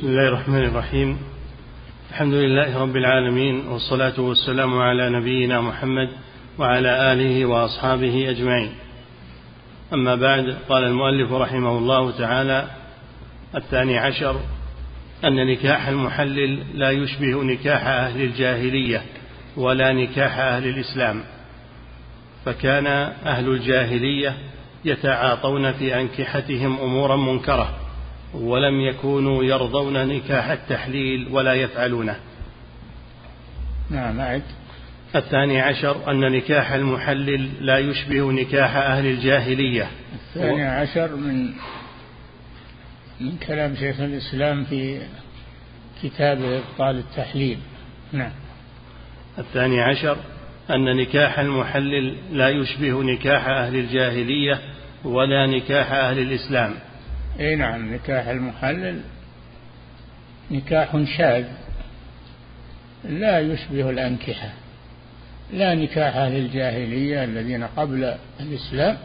بسم الله الرحمن الرحيم. الحمد لله رب العالمين والصلاة والسلام على نبينا محمد وعلى آله وأصحابه أجمعين. أما بعد قال المؤلف رحمه الله تعالى الثاني عشر أن نكاح المحلل لا يشبه نكاح أهل الجاهلية ولا نكاح أهل الإسلام. فكان أهل الجاهلية يتعاطون في أنكحتهم أمورا منكرة. ولم يكونوا يرضون نكاح التحليل ولا يفعلونه. نعم أعد. الثاني عشر أن نكاح المحلل لا يشبه نكاح أهل الجاهلية. الثاني عشر من من كلام شيخ الإسلام في كتاب إبطال التحليل. نعم. الثاني عشر أن نكاح المحلل لا يشبه نكاح أهل الجاهلية ولا نكاح أهل الإسلام. اي نعم نكاح المحلل نكاح شاذ لا يشبه الأنكحة لا نكاح أهل الجاهلية الذين قبل الإسلام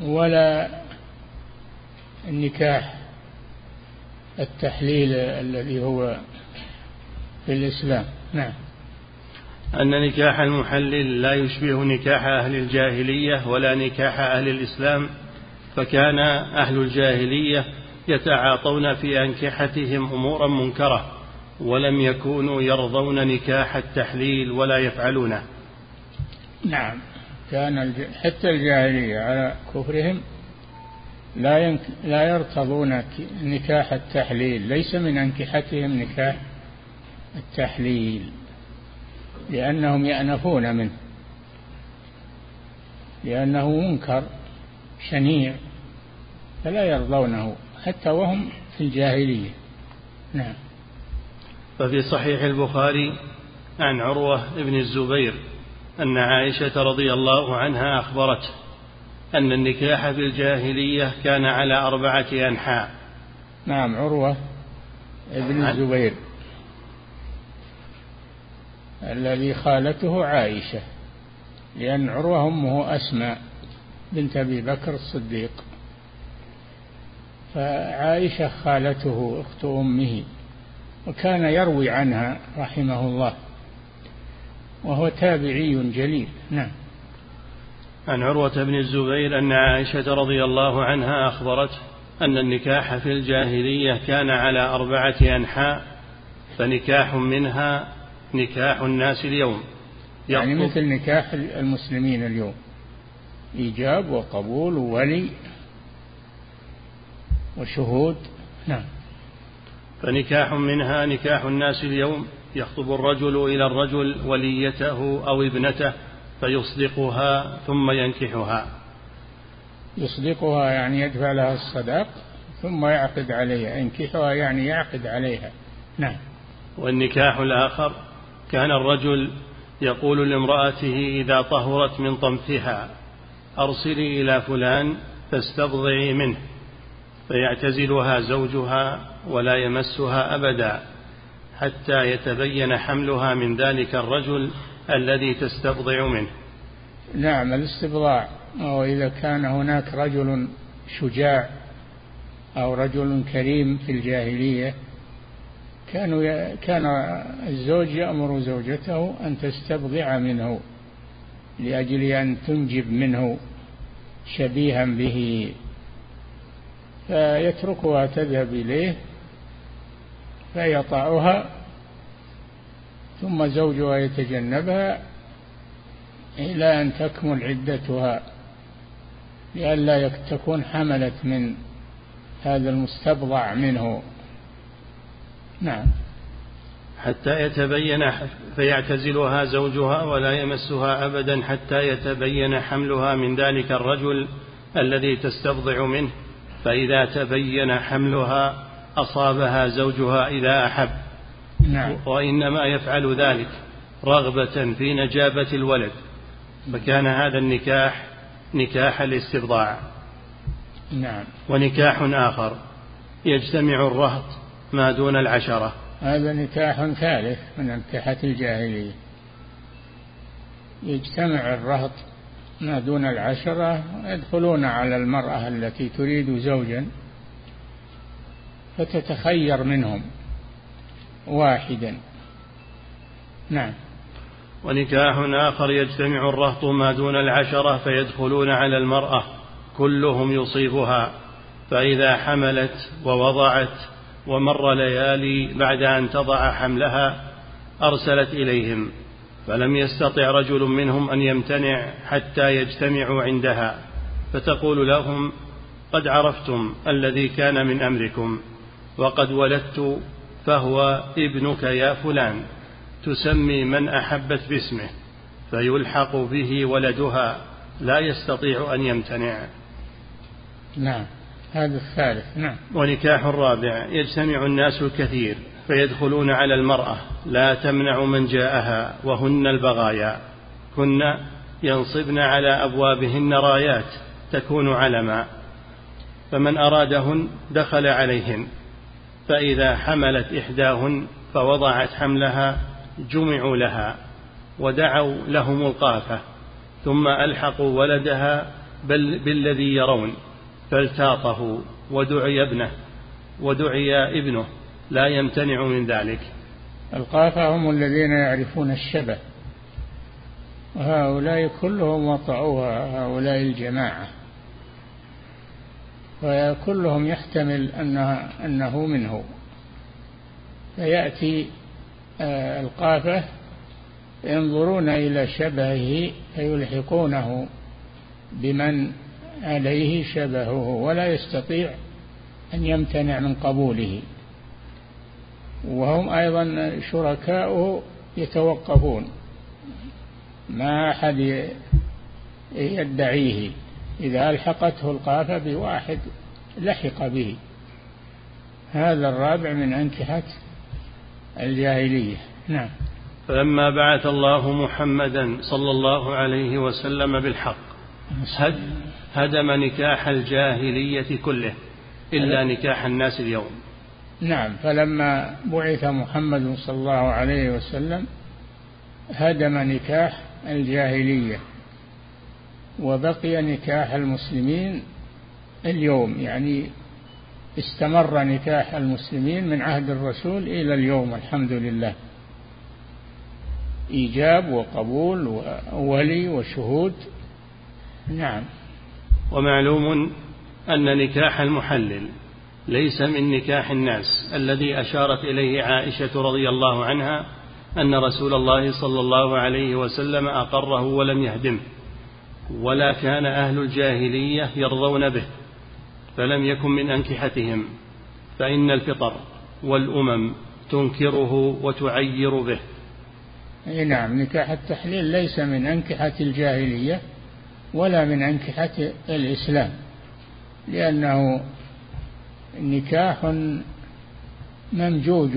ولا النكاح التحليل الذي هو في الإسلام. نعم. أن نكاح المحلل لا يشبه نكاح أهل الجاهلية ولا نكاح أهل الإسلام. فكان أهل الجاهلية يتعاطون في أنكحتهم أمورا منكرة ولم يكونوا يرضون نكاح التحليل ولا يفعلونه. نعم. كان حتى الجاهلية على كفرهم لا لا يرتضون نكاح التحليل ليس من أنكحتهم نكاح التحليل لأنهم يأنفون منه لأنه منكر. شنيع فلا يرضونه حتى وهم في الجاهلية. نعم. ففي صحيح البخاري عن عروة بن الزبير أن عائشة رضي الله عنها أخبرته أن النكاح في الجاهلية كان على أربعة أنحاء. نعم عروة بن الزبير الذي خالته عائشة لأن عروة أمه أسماء. بنت أبي بكر الصديق. فعائشة خالته أخت أمه وكان يروي عنها رحمه الله وهو تابعي جليل. نعم. عن عروة بن الزبير أن عائشة رضي الله عنها أخبرته أن النكاح في الجاهلية كان على أربعة أنحاء فنكاح منها نكاح الناس اليوم. يعني مثل نكاح المسلمين اليوم. إيجاب وقبول وولي وشهود. نعم. فنكاح منها نكاح الناس اليوم يخطب الرجل إلى الرجل وليته أو ابنته فيصدقها ثم ينكحها. يصدقها يعني يدفع لها الصداق ثم يعقد عليها ينكحها يعني يعقد عليها. نعم. والنكاح الآخر كان الرجل يقول لامرأته إذا طهرت من طمثها أرسلي إلى فلان فاستبضعي منه فيعتزلها زوجها ولا يمسها أبدا حتى يتبين حملها من ذلك الرجل الذي تستبضع منه. نعم الاستبضاع وإذا كان هناك رجل شجاع أو رجل كريم في الجاهلية كانوا كان الزوج يأمر زوجته أن تستبضع منه. لأجل أن تنجب منه شبيها به. فيتركها تذهب إليه فيطأها ثم زوجها يتجنبها إلى أن تكمل عدتها لئلا تكون حملت من هذا المستبضع منه. نعم. حتى يتبين فيعتزلها زوجها ولا يمسها أبدا حتى يتبين حملها من ذلك الرجل الذي تستبضع منه. فإذا تبين حملها أصابها زوجها إذا أحب. نعم. وإنما يفعل ذلك رغبة في نجابة الولد. فكان هذا النكاح نكاح الاستبضاع نعم. ونكاح آخر. يجتمع الرهط ما دون العشرة. هذا نكاح ثالث من أنكحة الجاهلية. يجتمع الرهط ما دون العشرة يدخلون على المرأة التي تريد زوجا فتتخير منهم واحدا. نعم. ونكاح آخر يجتمع الرهط ما دون العشرة فيدخلون على المرأة كلهم يصيبها فإذا حملت ووضعت ومر ليالي بعد أن تضع حملها أرسلت إليهم فلم يستطع رجل منهم أن يمتنع حتى يجتمعوا عندها فتقول لهم قد عرفتم الذي كان من أمركم وقد ولدت فهو ابنك يا فلان تسمي من أحبت باسمه فيلحق به ولدها لا يستطيع أن يمتنع. نعم. هذا الثالث نعم. ونكاح الرابع يجتمع الناس الكثير فيدخلون على المرأة لا تمنع من جاءها وهن البغايا. كن ينصبن على أبوابهن رايات تكون علما. فمن أرادهن دخل عليهن. فإذا حملت إحداهن فوضعت حملها جمعوا لها ودعوا لهم القافة ثم ألحقوا ولدها بل بالذي يرون. فالتاطه ودعي ابنه ودعي ابنه لا يمتنع من ذلك. القافة هم الذين يعرفون الشبه وهؤلاء كلهم وطعوها هؤلاء الجماعة. وكلهم يحتمل أنها أنه منه. فيأتي آه، القافة ينظرون إلى شبهه فيلحقونه بمن عليه شبهه ولا يستطيع أن يمتنع من قبوله. وهم أيضا شركاؤه يتوقفون ما أحد يدعيه. إذا ألحقته القافة بواحد لحق به. هذا الرابع من أنكحة الجاهلية. نعم. فلما بعث الله محمدا صلى الله عليه وسلم بالحق هدم نكاح الجاهلية كله إلا نكاح الناس اليوم. نعم فلما بعث محمد صلى الله عليه وسلم هدم نكاح الجاهلية وبقي نكاح المسلمين اليوم يعني استمر نكاح المسلمين من عهد الرسول إلى اليوم الحمد لله. إيجاب وقبول وولي وشهود نعم. ومعلوم أن نكاح المحلل ليس من نكاح الناس الذي أشارت إليه عائشة رضي الله عنها أن رسول الله صلى الله عليه وسلم أقره ولم يهدمه ولا كان أهل الجاهلية يرضون به فلم يكن من أنكحتهم فإن الفطر والأمم تنكره وتعير به. نعم نكاح التحليل ليس من أنكحة الجاهلية ولا من أنكحة الإسلام لأنه نكاح ممجوج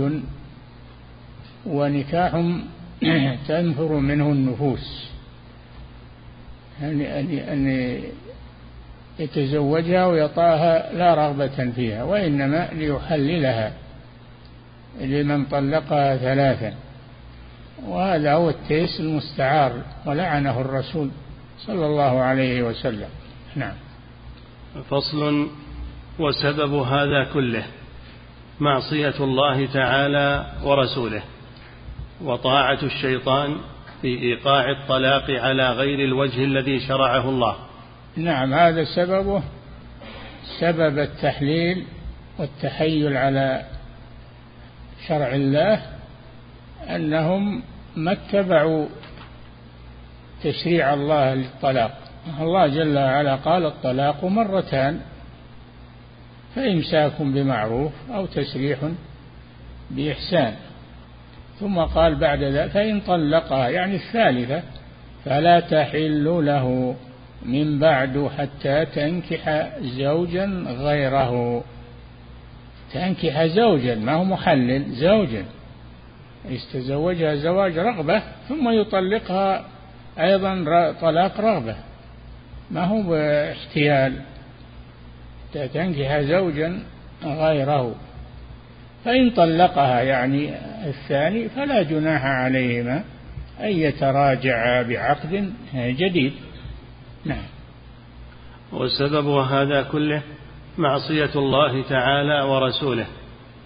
ونكاح تنفر منه النفوس. يعني أن يتزوجها ويطاها لا رغبة فيها وإنما ليحللها لمن طلقها ثلاثا وهذا هو التيس المستعار ولعنه الرسول. صلى الله عليه وسلم. نعم. فصل وسبب هذا كله معصية الله تعالى ورسوله وطاعة الشيطان في إيقاع الطلاق على غير الوجه الذي شرعه الله. نعم هذا سببه سبب التحليل والتحيل على شرع الله أنهم ما اتبعوا تشريع الله للطلاق. الله جل وعلا قال الطلاق مرتان فإمساك بمعروف أو تسريح بإحسان. ثم قال بعد ذلك فإن طلقها يعني الثالثة فلا تحل له من بعد حتى تنكح زوجا غيره. تنكح زوجا ما هو محلل زوجا. يستزوجها زواج رغبة ثم يطلقها أيضا طلاق رغبة ما هو باحتيال؟ تنكح زوجا غيره. فإن طلقها يعني الثاني فلا جناح عليهما أن يتراجعا بعقد جديد. نعم. وسبب هذا كله معصية الله تعالى ورسوله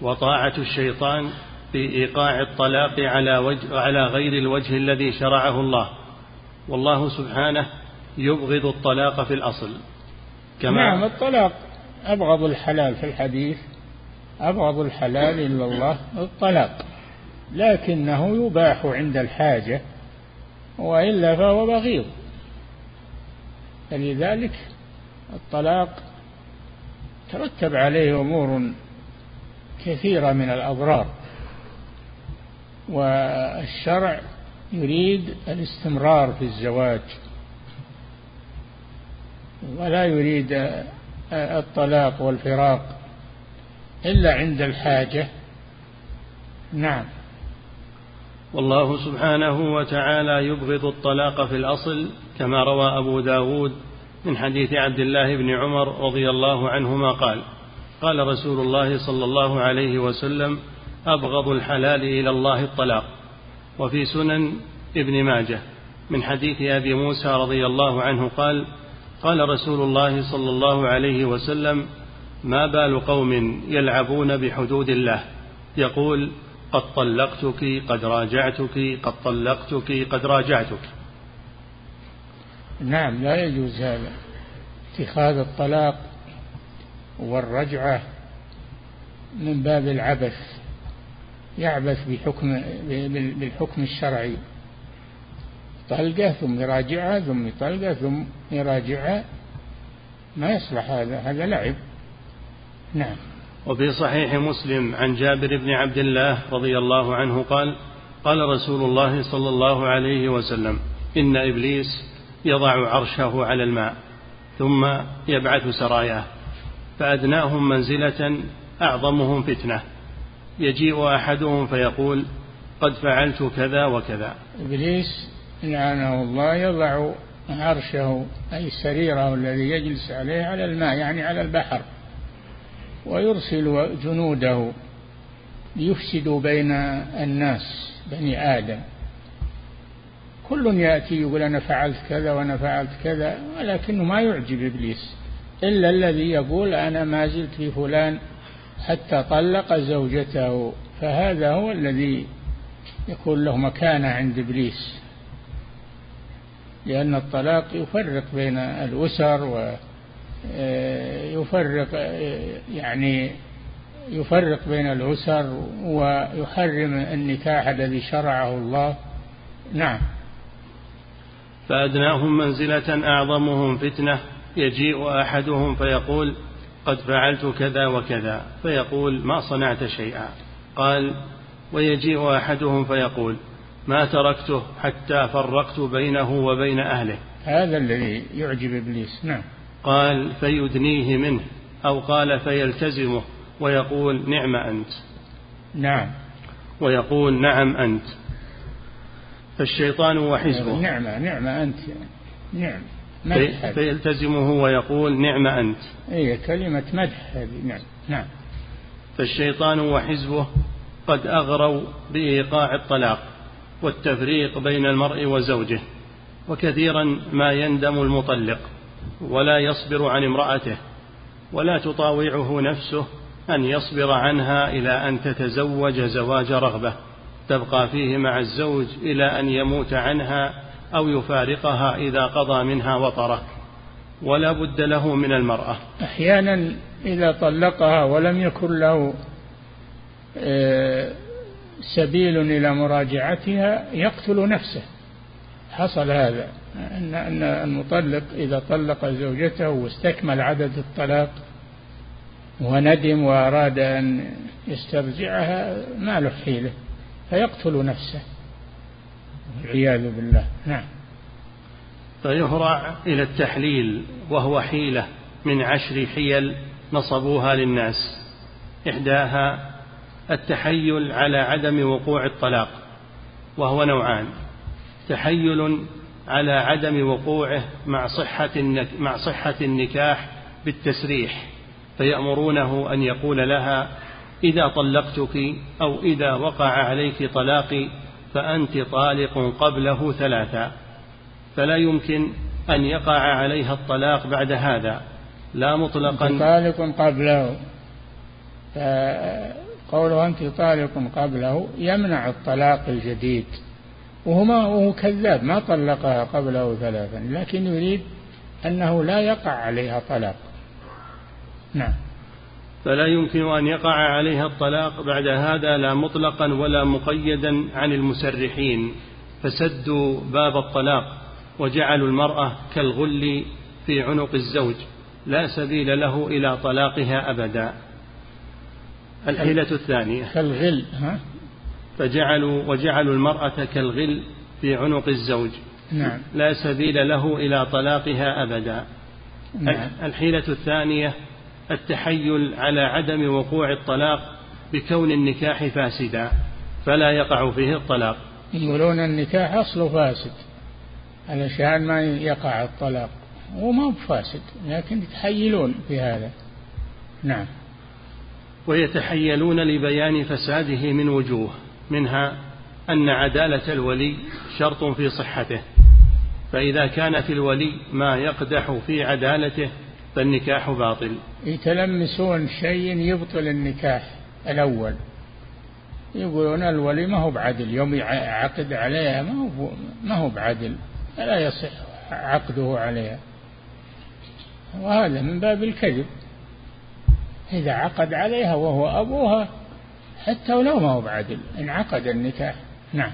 وطاعة الشيطان في إيقاع الطلاق على, وجه على غير الوجه الذي شرعه الله. والله سبحانه يبغض الطلاق في الأصل. كما نعم الطلاق أبغض الحلال في الحديث أبغض الحلال إلا الله الطلاق. لكنه يباح عند الحاجة وإلا فهو بغيض. فلذلك الطلاق ترتب عليه أمور كثيرة من الأضرار والشرع يريد الاستمرار في الزواج ولا يريد الطلاق والفراق إلا عند الحاجة. نعم. والله سبحانه وتعالى يبغض الطلاق في الأصل كما روى أبو داود من حديث عبد الله بن عمر رضي الله عنهما قال قال رسول الله صلى الله عليه وسلم أبغض الحلال إلى الله الطلاق. وفي سنن ابن ماجه من حديث أبي موسى رضي الله عنه قال قال رسول الله صلى الله عليه وسلم ما بال قوم يلعبون بحدود الله؟ يقول قد طلقتك قد راجعتك قد طلقتك قد راجعتك. نعم لا يجوز هذا. اتخاذ الطلاق والرجعة من باب العبث. يعبث بحكم بالحكم الشرعي. طلقة ثم يراجعها ثم يطلقها ثم يراجعها. ما يصلح هذا هذا لعب. نعم. وفي صحيح مسلم عن جابر بن عبد الله رضي الله عنه قال قال رسول الله صلى الله عليه وسلم إن إبليس يضع عرشه على الماء ثم يبعث سراياه فأدناهم منزلة أعظمهم فتنة. يجيء أحدهم فيقول قد فعلت كذا وكذا. إبليس لعنه الله يضع عرشه أي سريره الذي يجلس عليه على الماء يعني على البحر ويرسل جنوده ليفسدوا بين الناس بني آدم. كل يأتي يقول أنا فعلت كذا وأنا فعلت كذا ولكنه ما يعجب إبليس إلا الذي يقول أنا ما زلت في فلان حتى طلق زوجته فهذا هو الذي يكون له مكانة عند إبليس. لأن الطلاق يفرق بين الأسر ويفرق يعني يفرق بين الأسر ويحرم النكاح الذي شرعه الله. نعم. فأدناهم منزلة أعظمهم فتنة يجيء أحدهم فيقول قد فعلت كذا وكذا فيقول ما صنعت شيئا. قال ويجيء أحدهم فيقول ما تركته حتى فرقت بينه وبين أهله. هذا الذي يعجب إبليس نعم. قال فيدنيه منه أو قال فيلتزمه ويقول نعم أنت. نعم. ويقول نعم أنت. فالشيطان وحزبه نعمة نعمة أنت نعم. مدح فيلتزمه ويقول نعم أنت. أي كلمة مدح هذه نعم نعم. فالشيطان وحزبه قد أغروا بإيقاع الطلاق والتفريق بين المرء وزوجه وكثيرا ما يندم المطلق ولا يصبر عن امرأته ولا تطاوعه نفسه أن يصبر عنها إلى أن تتزوج زواج رغبة تبقى فيه مع الزوج إلى أن يموت عنها أو يفارقها إذا قضى منها وطره ولا بد له من المرأة. أحيانا إذا طلقها ولم يكن له آه، سبيل إلى مراجعتها يقتل نفسه. حصل هذا. أن أن المطلق إذا طلق زوجته واستكمل عدد الطلاق وندم وأراد أن يسترجعها ما له حيلة فيقتل نفسه. والعياذ بالله. نعم. فيهرع إلى التحليل وهو حيلة من عشر حيل نصبوها للناس. إحداها التحيل على عدم وقوع الطلاق وهو نوعان. تحيل على عدم وقوعه مع صحة مع صحة النكاح بالتسريح فيأمرونه أن يقول لها إذا طلقتك أو إذا وقع عليك طلاقي فأنت طالق قبله ثلاثا فلا يمكن أن يقع عليها الطلاق بعد هذا لا مطلقا. طالق قبله. قوله أنت طالق قبله يمنع الطلاق الجديد وهو ما وهو كذاب ما طلقها قبله ثلاثا لكن يريد أنه لا يقع عليها طلاق. نعم. فلا يمكن أن يقع عليها الطلاق بعد هذا لا مطلقا ولا مقيدا عن المسرحين فسدوا باب الطلاق وجعلوا المرأة كالغل في عنق الزوج لا سبيل له إلى طلاقها أبدا الحيلة الثانية كالغل ها؟ فجعلوا وجعلوا المرأة كالغل في عنق الزوج نعم لا سبيل له إلى طلاقها أبدا نعم. الحيلة الثانية التحيل على عدم وقوع الطلاق بكون النكاح فاسدا فلا يقع فيه الطلاق. يقولون النكاح أصله فاسد علشان ما يقع الطلاق هو ما هو فاسد لكن يتحيلون في هذا. نعم. ويتحيلون لبيان فساده من وجوه منها أن عدالة الولي شرط في صحته فإذا كان في الولي ما يقدح في عدالته فالنكاح باطل. يتلمسون شيء يبطل النكاح الأول. يقولون الولي ما هو بعدل يوم يعقد عليها ما هو ما هو بعدل فلا يصح عقده عليها. وهذا من باب الكذب. إذا عقد عليها وهو أبوها حتى ولو ما هو بعدل انعقد النكاح. نعم.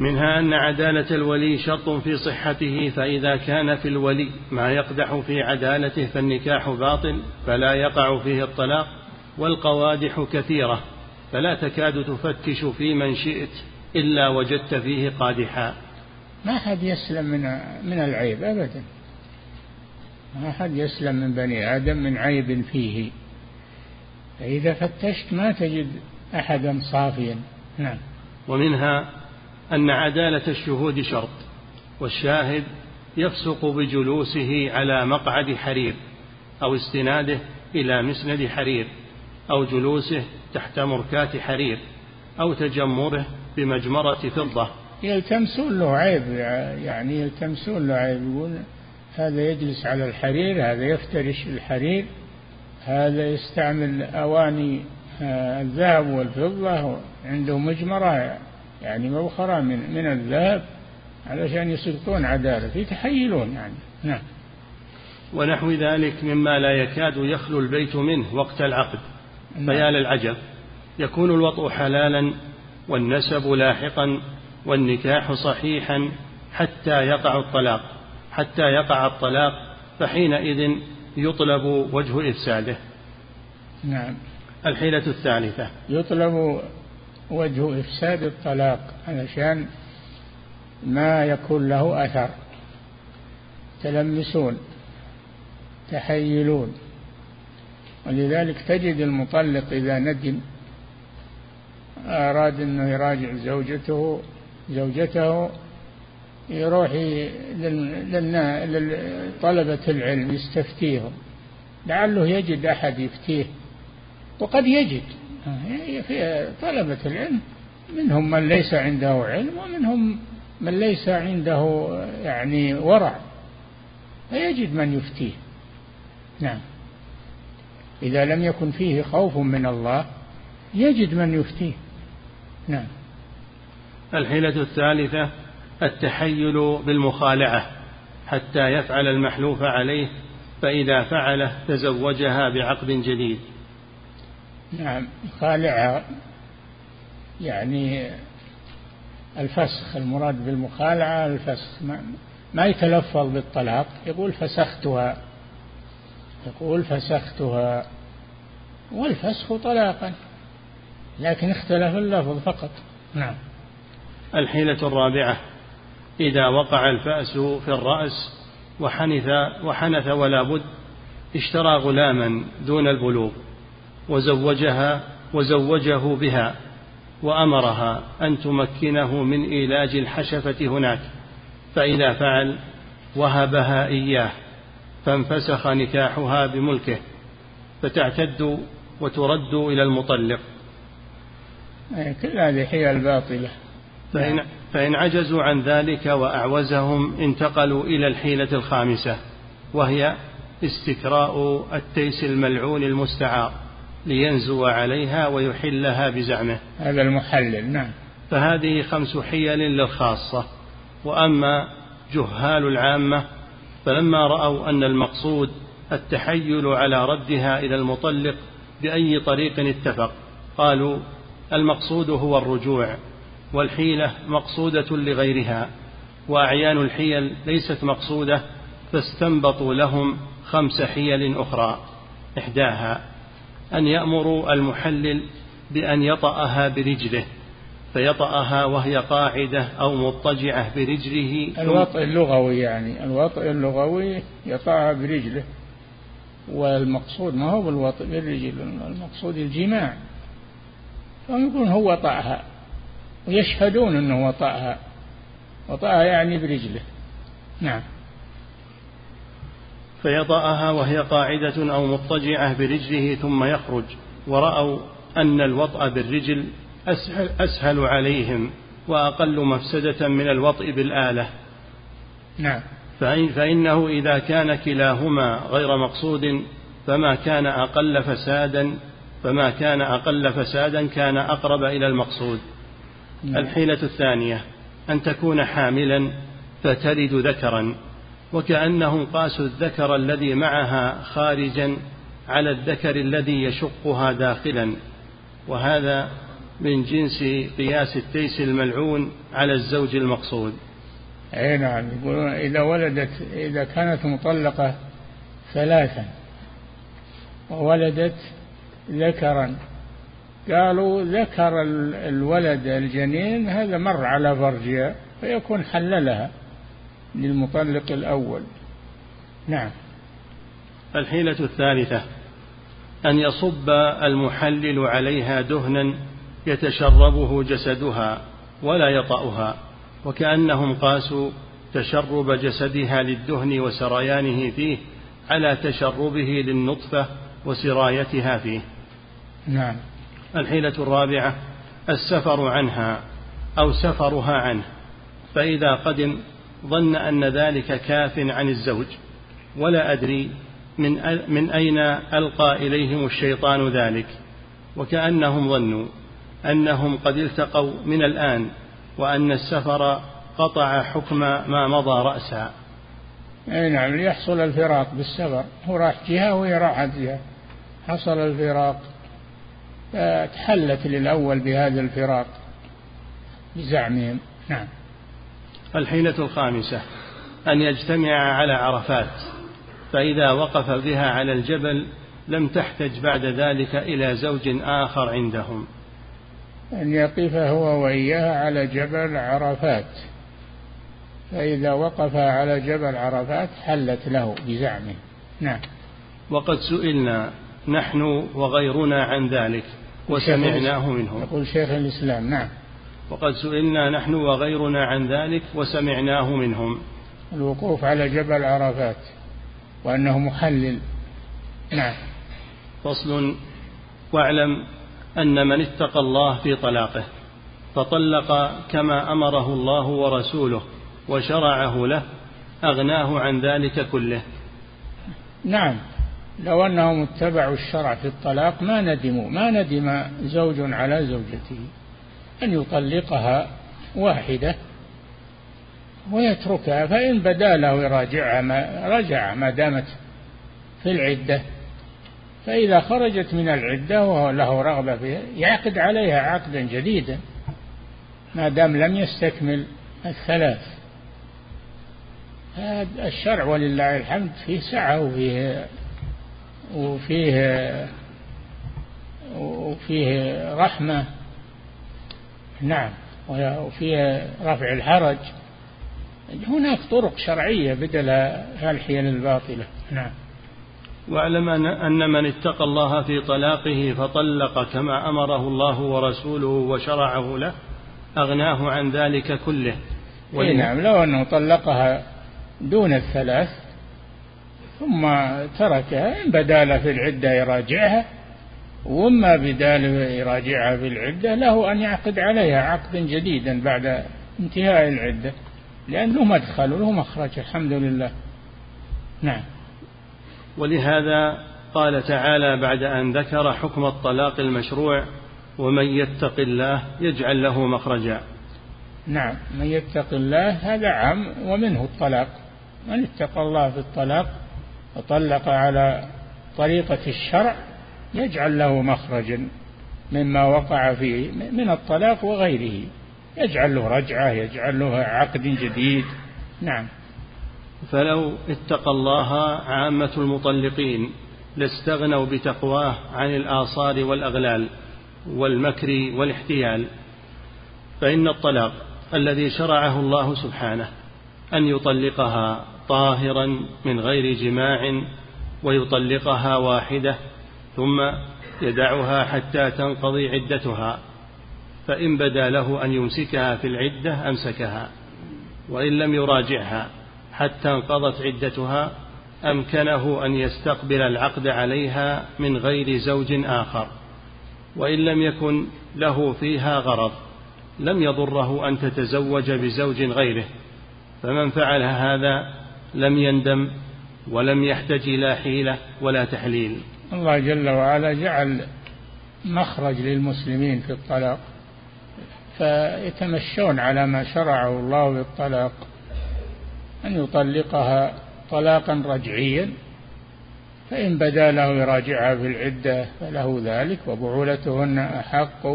منها أن عدالة الولي شرط في صحته فإذا كان في الولي ما يقدح في عدالته فالنكاح باطل فلا يقع فيه الطلاق والقوادح كثيرة فلا تكاد تفتش في من شئت إلا وجدت فيه قادحا. ما حد يسلم من من العيب أبدا. ما حد يسلم من بني آدم من عيب فيه. فإذا فتشت ما تجد أحدا صافيا. نعم. ومنها أن عدالة الشهود شرط والشاهد يفسق بجلوسه على مقعد حرير أو استناده إلى مسند حرير أو جلوسه تحت مركات حرير أو تجمره بمجمرة فضة. يلتمسون له عيب يعني يلتمسون له عيب يقول هذا يجلس على الحرير هذا يفترش الحرير هذا يستعمل أواني آه، الذهب والفضة عنده مجمرة يعني مبخرة من من الذهب علشان يسقطون عدالة. يتحيلون يعني. نعم. ونحو ذلك مما لا يكاد يخلو البيت منه وقت العقد. نعم. فيا للعجب يكون الوطء حلالا والنسب لاحقا والنكاح صحيحا حتى يقع الطلاق. حتى يقع الطلاق فحينئذ يطلب وجه إفساده. نعم. الحيلة الثالثة. يطلب وجه إفساد الطلاق علشان ما يكون له أثر. تلمسون تحيلون. ولذلك تجد المطلق إذا ندم أراد أنه يراجع زوجته زوجته يروح لطلبة العلم يستفتيهم. لعله يجد أحد يفتيه وقد يجد. في طلبة العلم منهم من ليس عنده علم ومنهم من ليس عنده يعني ورع. فيجد من يفتيه. نعم. إذا لم يكن فيه خوف من الله يجد من يفتيه. نعم. الحيلة الثالثة التحيل بالمخالعة. حتى يفعل المحلوف عليه فإذا فعله تزوجها بعقد جديد. نعم خالعها. يعني الفسخ المراد بالمخالعة الفسخ. ما, ما يتلفظ بالطلاق. يقول فسختها. يقول فسختها. والفسخ طلاقا. لكن اختلف اللفظ فقط. نعم. الحيلة الرابعة. إذا وقع الفأس في الرأس وحنث وحنث ولا بد اشترى غلاما دون البلوغ. وزوجها وزوجه بها وأمرها أن تمكنه من إيلاج الحشفة هناك. فإذا فعل وهبها إياه فانفسخ نكاحها بملكه فتعتد وترد إلى المطلق. كل هذه حيل باطلة. فإن, فإن عجزوا عن ذلك وأعوزهم انتقلوا إلى الحيلة الخامسة وهي استكراء التيس الملعون المستعار. لينزو عليها ويحلها بزعمه. هذا المحلل نعم. فهذه خمس حيل للخاصة. وأما جهال العامة فلما رأوا أن المقصود التحيل على ردها إلى المطلق بأي طريق اتفق قالوا المقصود هو الرجوع والحيلة مقصودة لغيرها. وأعيان الحيل ليست مقصودة فاستنبطوا لهم خمس حيل أخرى إحداها. أن يأمروا المحلل بأن يطأها برجله فيطأها وهي قاعدة أو مضطجعة برجله. الوطء اللغوي يعني الوطء اللغوي يطأها برجله والمقصود ما هو بالوطء بالرجل المقصود الجماع. فيقول هو وطأها ويشهدون أنه وطأها وطأها يعني برجله. نعم. فيطأها وهي قاعدة أو مضطجعة برجله ثم يخرج. ورأوا أن الوطأ بالرجل أسهل, أسهل عليهم وأقل مفسدة من الوطء بالآلة. نعم. فإن فإنه إذا كان كلاهما غير مقصود فما كان أقل فسادا فما كان أقل فسادا كان أقرب إلى المقصود. نعم. الحيلة الثانية أن تكون حاملا فتلد ذكرا. وكأنهم قاسوا الذكر الذي معها خارجا على الذكر الذي يشقها داخلا. وهذا من جنس قياس التيس الملعون على الزوج المقصود. أي نعم يقولون إذا ولدت إذا كانت مطلقة ثلاثا وولدت ذكرا. قالوا ذكر الولد الجنين هذا مر على فرجها فيكون حللها. للمطلق الأول. نعم. الحيلة الثالثة أن يصب المحلل عليها دهنا يتشربه جسدها ولا يطأها وكأنهم قاسوا تشرب جسدها للدهن وسريانه فيه على تشربه للنطفة وسرايتها فيه. نعم. الحيلة الرابعة السفر عنها أو سفرها عنه فإذا قدم ظن أن ذلك كاف عن الزوج ولا أدري من من أين ألقى إليهم الشيطان ذلك. وكأنهم ظنوا أنهم قد التقوا من الآن وأن السفر قطع حكم ما مضى رأسا. أي نعم ليحصل الفراق بالسفر. هو راح جهة وهي راحت جهة. حصل الفراق. تحلت للأول بهذا الفراق. بزعمهم. نعم. الحيلة الخامسة أن يجتمع على عرفات فإذا وقف بها على الجبل لم تحتج بعد ذلك إلى زوج آخر عندهم. أن يقف هو وإياها على جبل عرفات فإذا وقف على جبل عرفات حلت له بزعمه. نعم. وقد سئلنا نحن وغيرنا عن ذلك وسمعناه منهم. يقول شيخ الإسلام نعم. وقد سئلنا نحن وغيرنا عن ذلك وسمعناه منهم. الوقوف على جبل عرفات وأنه محلل. نعم. فصل. واعلم أن من اتقى الله في طلاقه فطلق كما أمره الله ورسوله وشرعه له أغناه عن ذلك كله. نعم. لو أنهم اتبعوا الشرع في الطلاق ما ندموا. ما ندم زوج على زوجته. أن يطلقها واحدة ويتركها فإن بدا له يراجعها ما رجع ما دامت في العدة. فإذا خرجت من العدة وهو له رغبة فيها يعقد عليها عقدا جديدا ما دام لم يستكمل الثلاث. الشرع ولله الحمد فيه سعة وفيه وفيه وفيه رحمة. نعم. وفيه رفع الحرج. هناك طرق شرعية بدل هالحيل الباطلة. نعم. واعلم أن من اتقى الله في طلاقه فطلق كما أمره الله ورسوله وشرعه له أغناه عن ذلك كله. إيه نعم. لو أنه طلقها دون الثلاث ثم تركها إن بدال في العدة يراجعها وما بدال يراجعها في العدة له أن يعقد عليها عقدا جديدا بعد انتهاء العدة لأنه مدخل وله مخرج الحمد لله. نعم. ولهذا قال تعالى بعد أن ذكر حكم الطلاق المشروع ومن يتق الله يجعل له مخرجا. نعم. من يتق الله هذا عام ومنه الطلاق. من اتقى الله في الطلاق وطلق على طريقة الشرع يجعل له مخرجا مما وقع فيه من الطلاق وغيره. يجعل له رجعة يجعل له عقد جديد. نعم. فلو اتقى الله عامة المطلقين لاستغنوا بتقواه عن الآصار والأغلال والمكر والاحتيال فإن الطلاق الذي شرعه الله سبحانه أن يطلقها طاهرا من غير جماع ويطلقها واحدة ثم يدعها حتى تنقضي عدتها فإن بدا له أن يمسكها في العدة أمسكها وإن لم يراجعها حتى انقضت عدتها أمكنه أن يستقبل العقد عليها من غير زوج آخر وإن لم يكن له فيها غرض لم يضره أن تتزوج بزوج غيره فمن فعل هذا لم يندم ولم يحتج إلى حيلة ولا تحليل. الله جل وعلا جعل مخرج للمسلمين في الطلاق فيتمشون على ما شرعه الله بالطلاق أن يطلقها طلاقا رجعيا فإن بدا له يراجعها في العدة فله ذلك وبعولتهن أحق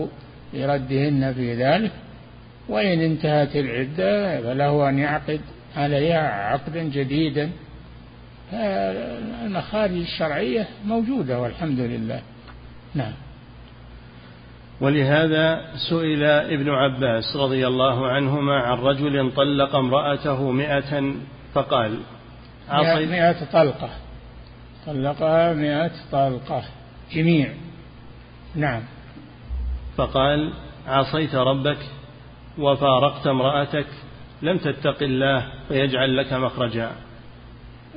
بردهن في ذلك وإن انتهت العدة فله أن يعقد عليها عقدا جديدا المخارج الشرعية موجودة والحمد لله. نعم. ولهذا سئل ابن عباس رضي الله عنهما عن رجل طلق امرأته مئة فقال مئة طلقة. طلقها مئة طلقة. جميع. نعم. فقال عصيت ربك وفارقت امرأتك لم تتق الله فيجعل لك مخرجا.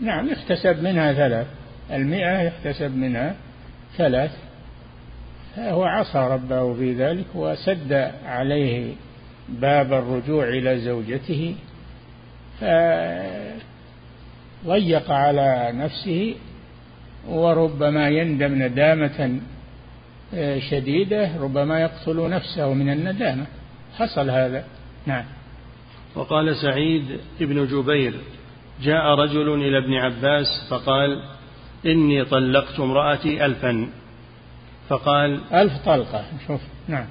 نعم يحتسب منها ثلاث. المئة يحتسب منها ثلاث. هو عصى ربه في ذلك وسد عليه باب الرجوع إلى زوجته فضيق على نفسه وربما يندم ندامة آه، شديدة ربما يقتل نفسه من الندامة. حصل هذا. نعم. وقال سعيد بن جبير جاء رجل إلى ابن عباس فقال إني طلقت امرأتي ألفا. فقال ألف طلقة شوف نعم.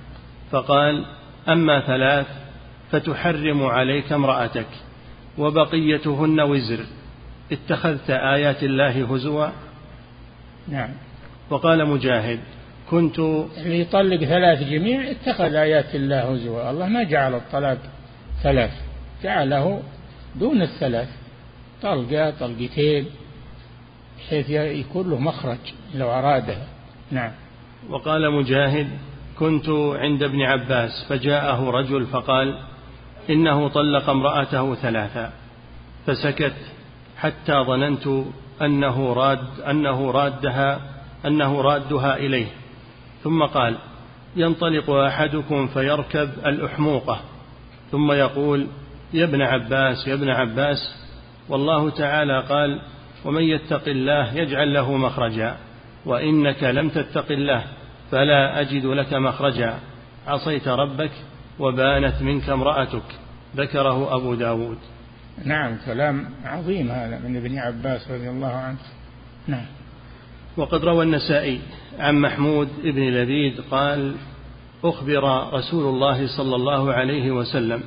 فقال أما ثلاث فتحرم عليك امرأتك وبقيتهن وزر. اتخذت آيات الله هزوا؟ نعم. وقال مجاهد كنت اللي يطلق ثلاث جميع اتخذ آيات الله هزوا. الله ما جعل الطلاق ثلاث جعله دون الثلاث. طلقة طلقتين بحيث يكون له مخرج لو أرادها نعم. وقال مجاهد كنت عند ابن عباس فجاءه رجل فقال إنه طلق امرأته ثلاثا فسكت حتى ظننت أنه راد أنه رادها أنه رادها إليه. ثم قال ينطلق أحدكم فيركب الأحموقة. ثم يقول يا ابن عباس يا ابن عباس والله تعالى قال ومن يتق الله يجعل له مخرجا وإنك لم تتق الله فلا أجد لك مخرجا عصيت ربك وبانت منك امرأتك ذكره أبو داود نعم كلام عظيم هذا من ابن عباس رضي الله عنه. نعم. وقد روى النسائي عن محمود بن لبيد قال أخبر رسول الله صلى الله عليه وسلم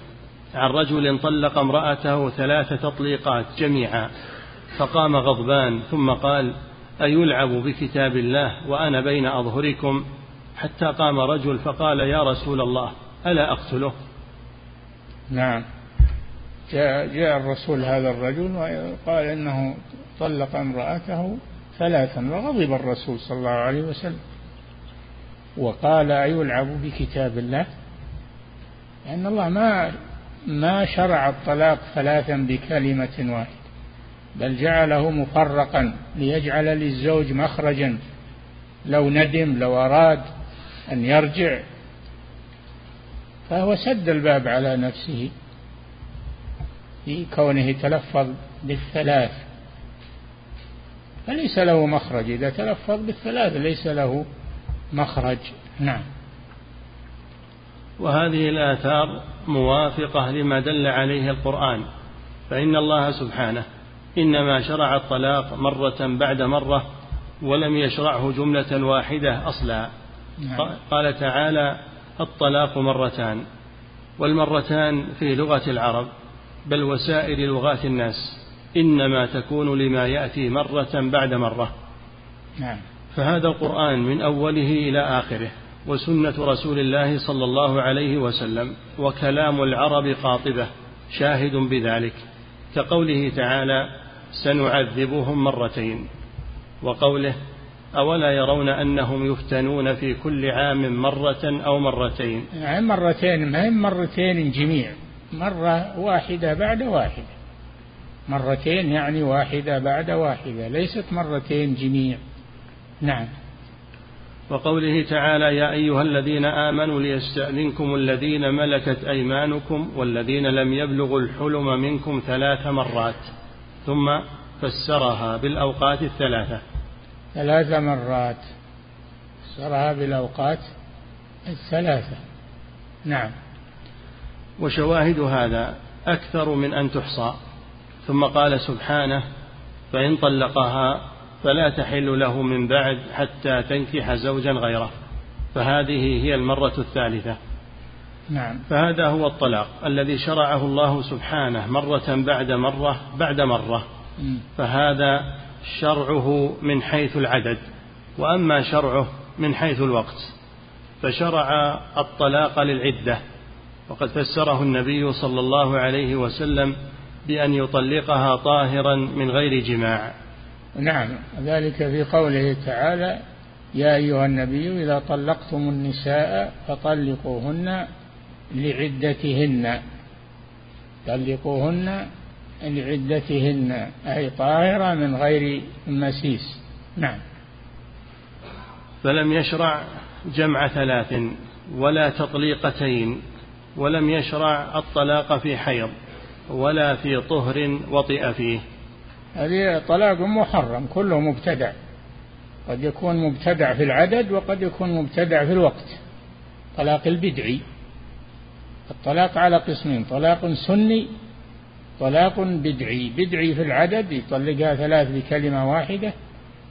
عن رجل طلق امرأته ثلاث تطليقات جميعا فقام غضبان ثم قال أيلعب بكتاب الله وأنا بين أظهركم؟ حتى قام رجل فقال يا رسول الله ألا أقتله؟ نعم. جاء, جاء الرسول هذا الرجل وقال إنه طلق امرأته ثلاثا وغضب الرسول صلى الله عليه وسلم. وقال أيلعب بكتاب الله؟ لأن الله ما ما شرع الطلاق ثلاثا بكلمة واحدة بل جعله مفرقا ليجعل للزوج مخرجا لو ندم لو أراد أن يرجع. فهو سد الباب على نفسه في كونه تلفظ بالثلاث. فليس له مخرج إذا تلفظ بالثلاث ليس له مخرج. نعم. وهذه الآثار موافقة لما دل عليه القرآن فإن الله سبحانه إنما شرع الطلاق مرة بعد مرة ولم يشرعه جملة واحدة أصلا نعم. قال تعالى الطلاق مرتان والمرتان في لغة العرب بل وسائر لغات الناس إنما تكون لما يأتي مرة بعد مرة نعم. فهذا القرآن من أوله إلى آخره وسنة رسول الله صلى الله عليه وسلم وكلام العرب قاطبة شاهد بذلك. كقوله تعالى سنعذبهم مرتين وقوله أولا يرون أنهم يفتنون في كل عام مرة أو مرتين يعني مرتين ما مرتين جميع. مرة واحدة بعد واحدة. مرتين يعني واحدة بعد واحدة ليست مرتين جميع. نعم. وقوله تعالى يا أيها الذين آمنوا ليستأذنكم الذين ملكت أيمانكم والذين لم يبلغوا الحلم منكم ثلاث مرات ثم فسرها بالأوقات الثلاثة. ثلاث مرات. فسرها بالأوقات الثلاثة. نعم. وشواهد هذا أكثر من أن تحصى. ثم قال سبحانه فإن طلقها فلا تحل له من بعد حتى تنكح زوجا غيره. فهذه هي المرة الثالثة. نعم. فهذا هو الطلاق الذي شرعه الله سبحانه مرة بعد مرة بعد مرة. فهذا شرعه من حيث العدد وأما شرعه من حيث الوقت. فشرع الطلاق للعدة. وقد فسره النبي صلى الله عليه وسلم بأن يطلقها طاهرا من غير جماع. نعم ذلك في قوله تعالى يا أيها النبي إذا طلقتم النساء فطلقوهن لعدتهن. طلقوهن لعدتهن أي طاهرة من غير مسيس. نعم. فلم يشرع جمع ثلاث ولا تطليقتين ولم يشرع الطلاق في حيض ولا في طهر وطئ فيه. هذه طلاق محرم كله مبتدع. قد يكون مبتدع في العدد وقد يكون مبتدع في الوقت. طلاق البدعي. الطلاق على قسمين طلاق سني طلاق بدعي. بدعي في العدد يطلقها ثلاث بكلمة واحدة.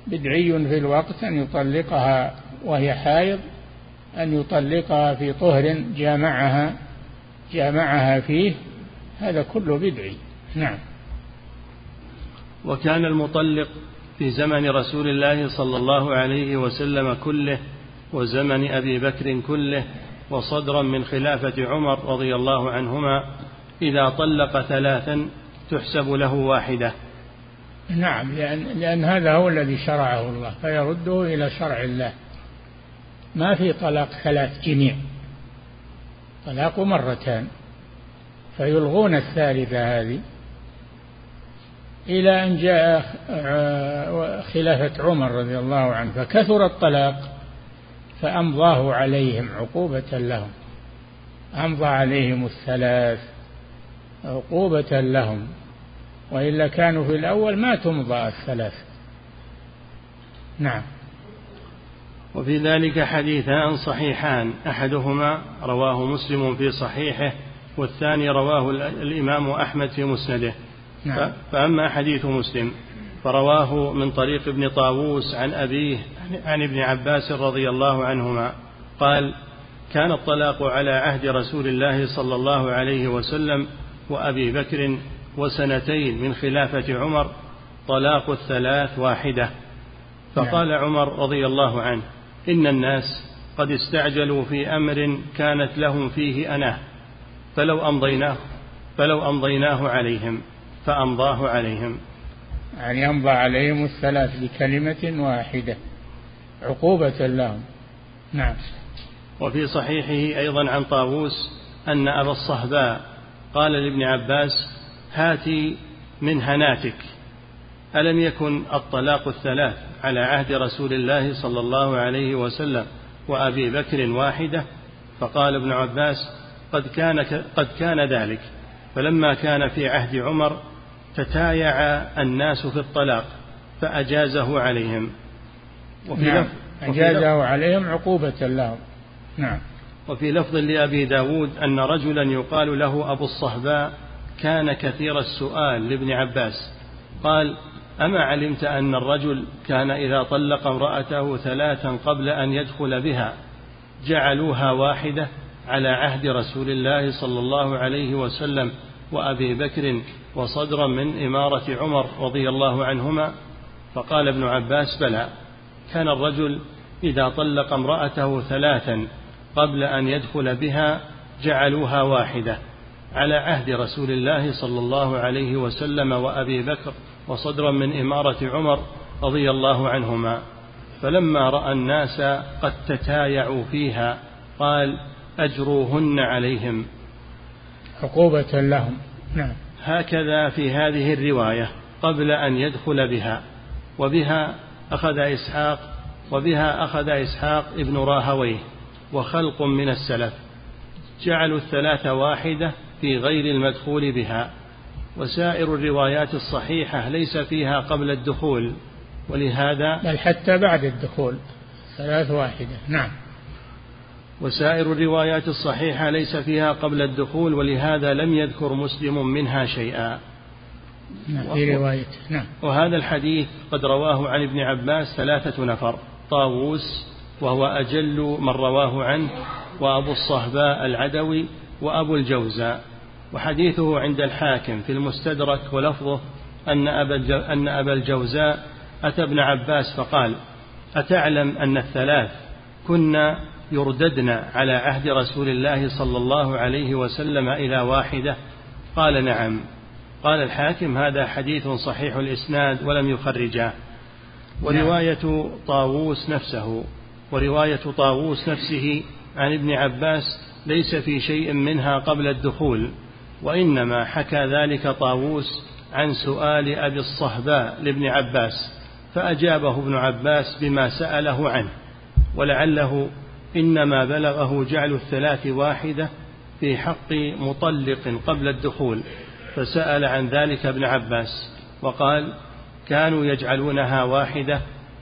بدعي في الوقت أن يطلقها وهي حائض أن يطلقها في طهر جامعها جامعها فيه. هذا كله بدعي. نعم. وكان المطلق في زمن رسول الله صلى الله عليه وسلم كله وزمن أبي بكر كله وصدرا من خلافة عمر رضي الله عنهما إذا طلق ثلاثا تحسب له واحدة. نعم لأن, لأن هذا هو الذي شرعه الله فيرده إلى شرع الله. ما في طلاق ثلاث جميع طلاق مرتان فيلغون الثالثة هذه. إلى أن جاء آه، خلافة عمر رضي الله عنه فكثر الطلاق فأمضاه عليهم عقوبة لهم. أمضى عليهم الثلاث عقوبة لهم. وإلا كانوا في الأول ما تمضى الثلاث. نعم. وفي ذلك حديثان صحيحان. أحدهما رواه مسلم في صحيحه والثاني رواه الإمام أحمد في مسنده. نعم. فأما حديث مسلم فرواه من طريق ابن طاووس عن أبيه عن ابن عباس رضي الله عنهما قال كان الطلاق على عهد رسول الله صلى الله عليه وسلم وأبي بكر وسنتين من خلافة عمر طلاق الثلاث واحدة فقال نعم. عمر رضي الله عنه إن الناس قد استعجلوا في أمر كانت لهم فيه أناه فلو أمضيناه فلو أمضيناه عليهم فأمضاه عليهم. يعني أمضى عليهم الثلاث بكلمة واحدة عقوبة لهم. نعم. وفي صحيحه أيضا عن طاووس أن أبا الصهباء قال لابن عباس هاتي من هناتك. ألم يكن الطلاق الثلاث على عهد رسول الله صلى الله عليه وسلم وأبي بكر واحدة؟ فقال ابن عباس قد كان, قد كان ذلك. فلما كان في عهد عمر تتايع الناس في الطلاق فأجازه عليهم. وفي نعم. لفظ أجازه عليهم عقوبة لهم نعم. وفي لفظ لأبي داود أن رجلا يقال له أبو الصهباء كان كثير السؤال لابن عباس. قال أما علمت أن الرجل كان إذا طلق امرأته ثلاثا قبل أن يدخل بها جعلوها واحدة؟ على عهد رسول الله صلى الله عليه وسلم وأبي بكر وصدرا من إمارة عمر رضي الله عنهما فقال ابن عباس بلى كان الرجل إذا طلق امرأته ثلاثا قبل أن يدخل بها جعلوها واحدة على عهد رسول الله صلى الله عليه وسلم وأبي بكر وصدرا من إمارة عمر رضي الله عنهما. فلما رأى الناس قد تتايعوا فيها قال أجروهن عليهم. عقوبة لهم. نعم. هكذا في هذه الرواية قبل أن يدخل بها. وبها أخذ إسحاق وبها أخذ إسحاق ابن راهويه وخلق من السلف. جعلوا الثلاثة واحدة في غير المدخول بها. وسائر الروايات الصحيحة ليس فيها قبل الدخول. ولهذا بل حتى بعد الدخول. ثلاث واحدة. نعم. وسائر الروايات الصحيحة ليس فيها قبل الدخول ولهذا لم يذكر مسلم منها شيئا. نعم في روايته. نعم. وهذا الحديث قد رواه عن ابن عباس ثلاثة نفر طاووس وهو أجل من رواه عنه وأبو الصهباء العدوي وأبو الجوزاء. وحديثه عند الحاكم في المستدرك ولفظه أن أبا أن أبا الجوزاء أتى ابن عباس فقال أتعلم أن الثلاث كنا يرددن على عهد رسول الله صلى الله عليه وسلم إلى واحدة؟ قال نعم. قال الحاكم هذا حديث صحيح الإسناد ولم يخرجاه ورواية طاووس نفسه. ورواية طاووس نفسه عن ابن عباس ليس في شيء منها قبل الدخول وإنما حكى ذلك طاووس عن سؤال أبي الصهباء لابن عباس فأجابه ابن عباس بما سأله عنه ولعله إنما بلغه جعل الثلاث واحدة في حق مطلق قبل الدخول فسأل عن ذلك ابن عباس وقال كانوا يجعلونها واحدة.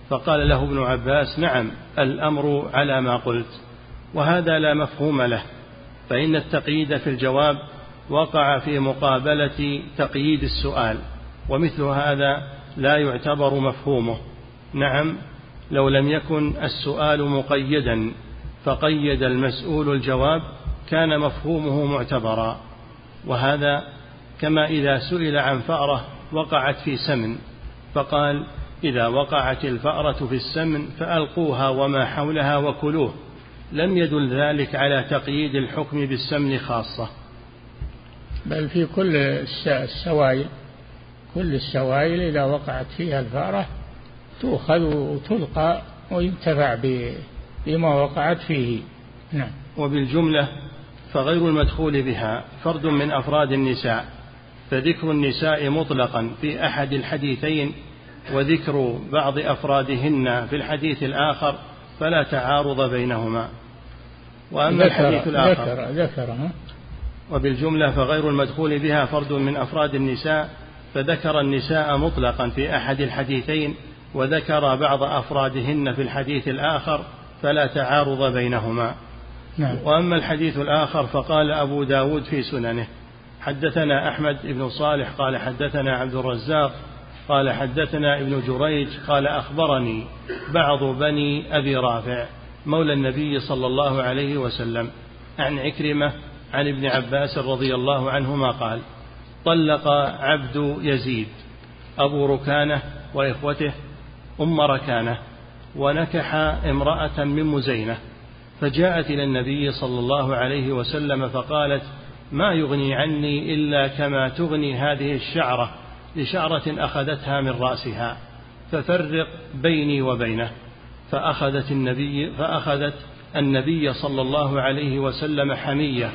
فقال له ابن عباس نعم الأمر على ما قلت وهذا لا مفهوم له فإن التقييد في الجواب وقع في مقابلة تقييد السؤال ومثل هذا لا يعتبر مفهومه. نعم لو لم يكن السؤال مقيدا. فقيد المسؤول الجواب كان مفهومه معتبرا وهذا كما إذا سئل عن فأرة وقعت في سمن فقال إذا وقعت الفأرة في السمن فألقوها وما حولها وكلوه لم يدل ذلك على تقييد الحكم بالسمن خاصة. بل في كل السوائل كل السوائل إذا وقعت فيها الفأرة تؤخذ وتلقى وينتفع بما وقعت فيه. نعم. وبالجملة فغير المدخول بها فرد من أفراد النساء فذكر النساء مطلقا في أحد الحديثين وذكر بعض أفرادهن في الحديث الآخر فلا تعارض بينهما. وأما ذكر الحديث الآخر ذكر ذكر وبالجملة فغير المدخول بها فرد من أفراد النساء فذكر النساء مطلقا في أحد الحديثين وذكر بعض أفرادهن في الحديث الآخر فلا تعارض بينهما. نعم. وأما الحديث الآخر فقال أبو داود في سننه. حدثنا أحمد بن صالح قال حدثنا عبد الرزاق قال حدثنا ابن جريج قال أخبرني بعض بني أبي رافع مولى النبي صلى الله عليه وسلم عن عكرمة عن ابن عباس رضي الله عنهما قال طلق عبد يزيد أبو ركانة وإخوته أم ركانة. ونكح امرأة من مزينة فجاءت إلى النبي صلى الله عليه وسلم فقالت ما يغني عني إلا كما تغني هذه الشعرة لشعرة أخذتها من رأسها ففرق بيني وبينه. فأخذت النبي فأخذت النبي صلى الله عليه وسلم حمية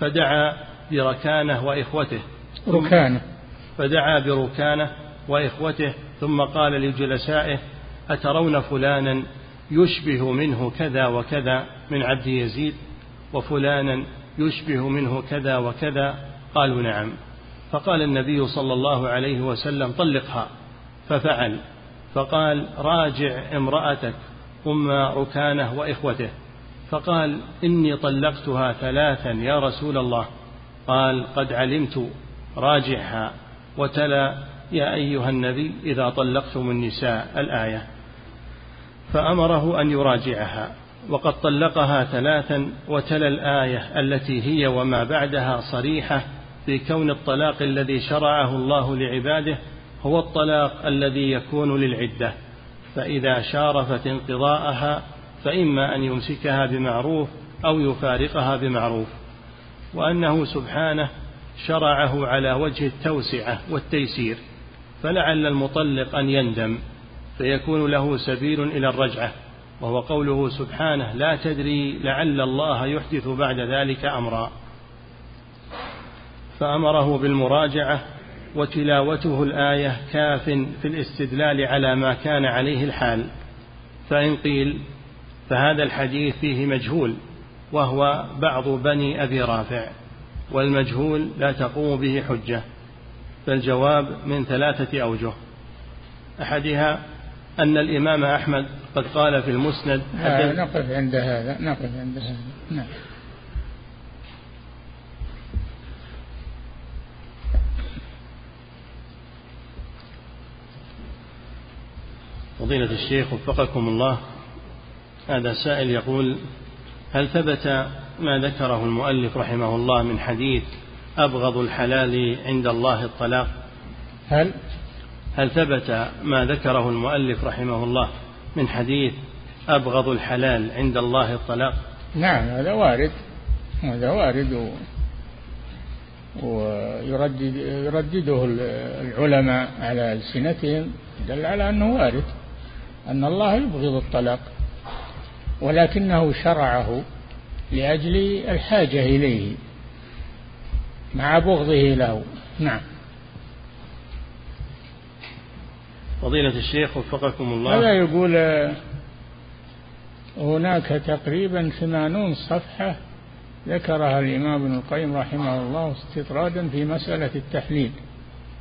فدعا بركانه وإخوته ركانه. فدعا بركانه وإخوته ثم قال لجلسائه أترون فلانا يشبه منه كذا وكذا من عبد يزيد؟ وفلانا يشبه منه كذا وكذا؟ قالوا نعم. فقال النبي صلى الله عليه وسلم طلقها. ففعل. فقال راجع امرأتك أم ركانة وإخوته. فقال إني طلقتها ثلاثا يا رسول الله. قال قد علمت راجعها. وتلا يا أيها النبي إذا طلقتم النساء الآية. فأمره أن يراجعها وقد طلقها ثلاثا وتلا الآية التي هي وما بعدها صريحة في كون الطلاق الذي شرعه الله لعباده هو الطلاق الذي يكون للعدة. فإذا شارفت انقضاءها فإما أن يمسكها بمعروف أو يفارقها بمعروف. وأنه سبحانه شرعه على وجه التوسعة والتيسير فلعل المطلق أن يندم. فيكون له سبيل إلى الرجعة وهو قوله سبحانه لا تدري لعل الله يحدث بعد ذلك أمرا. فأمره بالمراجعة وتلاوته الآية كاف في الاستدلال على ما كان عليه الحال. فإن قيل فهذا الحديث فيه مجهول وهو بعض بني أبي رافع والمجهول لا تقوم به حجة فالجواب من ثلاثة أوجه. أحدها أن الإمام أحمد قد قال في المسند نقف عند هذا نقف عند هذا. نعم. فضيلة الشيخ وفقكم الله هذا سائل يقول هل ثبت ما ذكره المؤلف رحمه الله من حديث أبغض الحلال عند الله الطلاق؟ هل؟ هل ثبت ما ذكره المؤلف رحمه الله من حديث أبغض الحلال عند الله الطلاق؟ نعم هذا وارد هذا وارد ويردد يردده العلماء على ألسنتهم دل على أنه وارد أن الله يبغض الطلاق ولكنه شرعه لأجل الحاجة إليه مع بغضه له. نعم. فضيلة الشيخ وفقكم الله. هذا يقول هناك تقريبا ثمانون صفحة ذكرها الإمام ابن القيم رحمه الله استطرادا في مسألة التحليل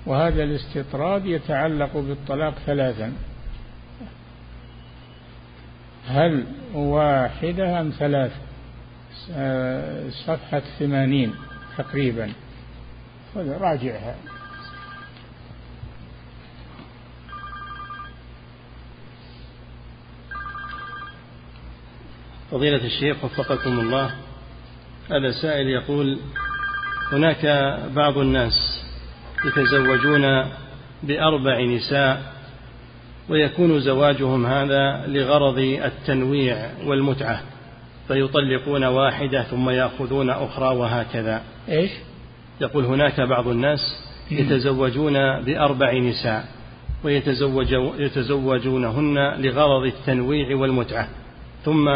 وهذا الاستطراد يتعلق بالطلاق ثلاثا. هل واحدة أم ثلاث؟ صفحة ثمانين تقريبا. راجعها. فضيلة الشيخ وفقكم الله هذا سائل يقول هناك بعض الناس يتزوجون بأربع نساء ويكون زواجهم هذا لغرض التنويع والمتعة فيطلقون واحدة ثم يأخذون أخرى وهكذا. إيش؟ يقول هناك بعض الناس يتزوجون بأربع نساء ويتزوجونهن لغرض التنويع والمتعة ثم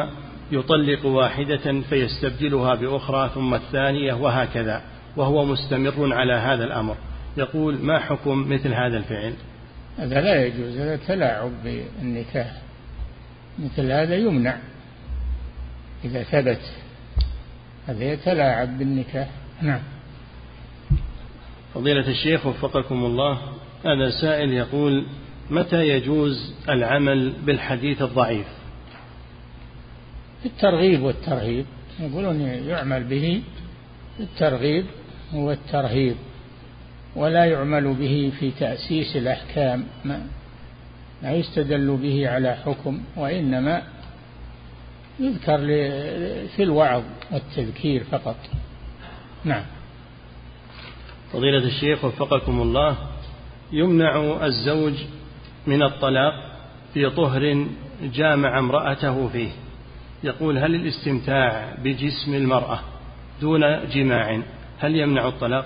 يطلق واحدة فيستبدلها بأخرى ثم الثانية وهكذا وهو مستمر على هذا الأمر. يقول ما حكم مثل هذا الفعل؟ هذا لا يجوز هذا تلاعب بالنكاح. مثل هذا يمنع. إذا ثبت هذا يتلاعب بالنكاح. نعم. فضيلة الشيخ وفقكم الله هذا سائل يقول متى يجوز العمل بالحديث الضعيف؟ الترغيب والترهيب. يقولون يعمل به الترغيب والترهيب ولا يعمل به في تأسيس الأحكام ما, لا يستدل به على حكم وإنما يذكر في الوعظ والتذكير فقط. نعم. فضيلة الشيخ وفقكم الله يمنع الزوج من الطلاق في طهر جامع امرأته فيه. يقول هل الاستمتاع بجسم المرأة دون جماع هل يمنع الطلاق؟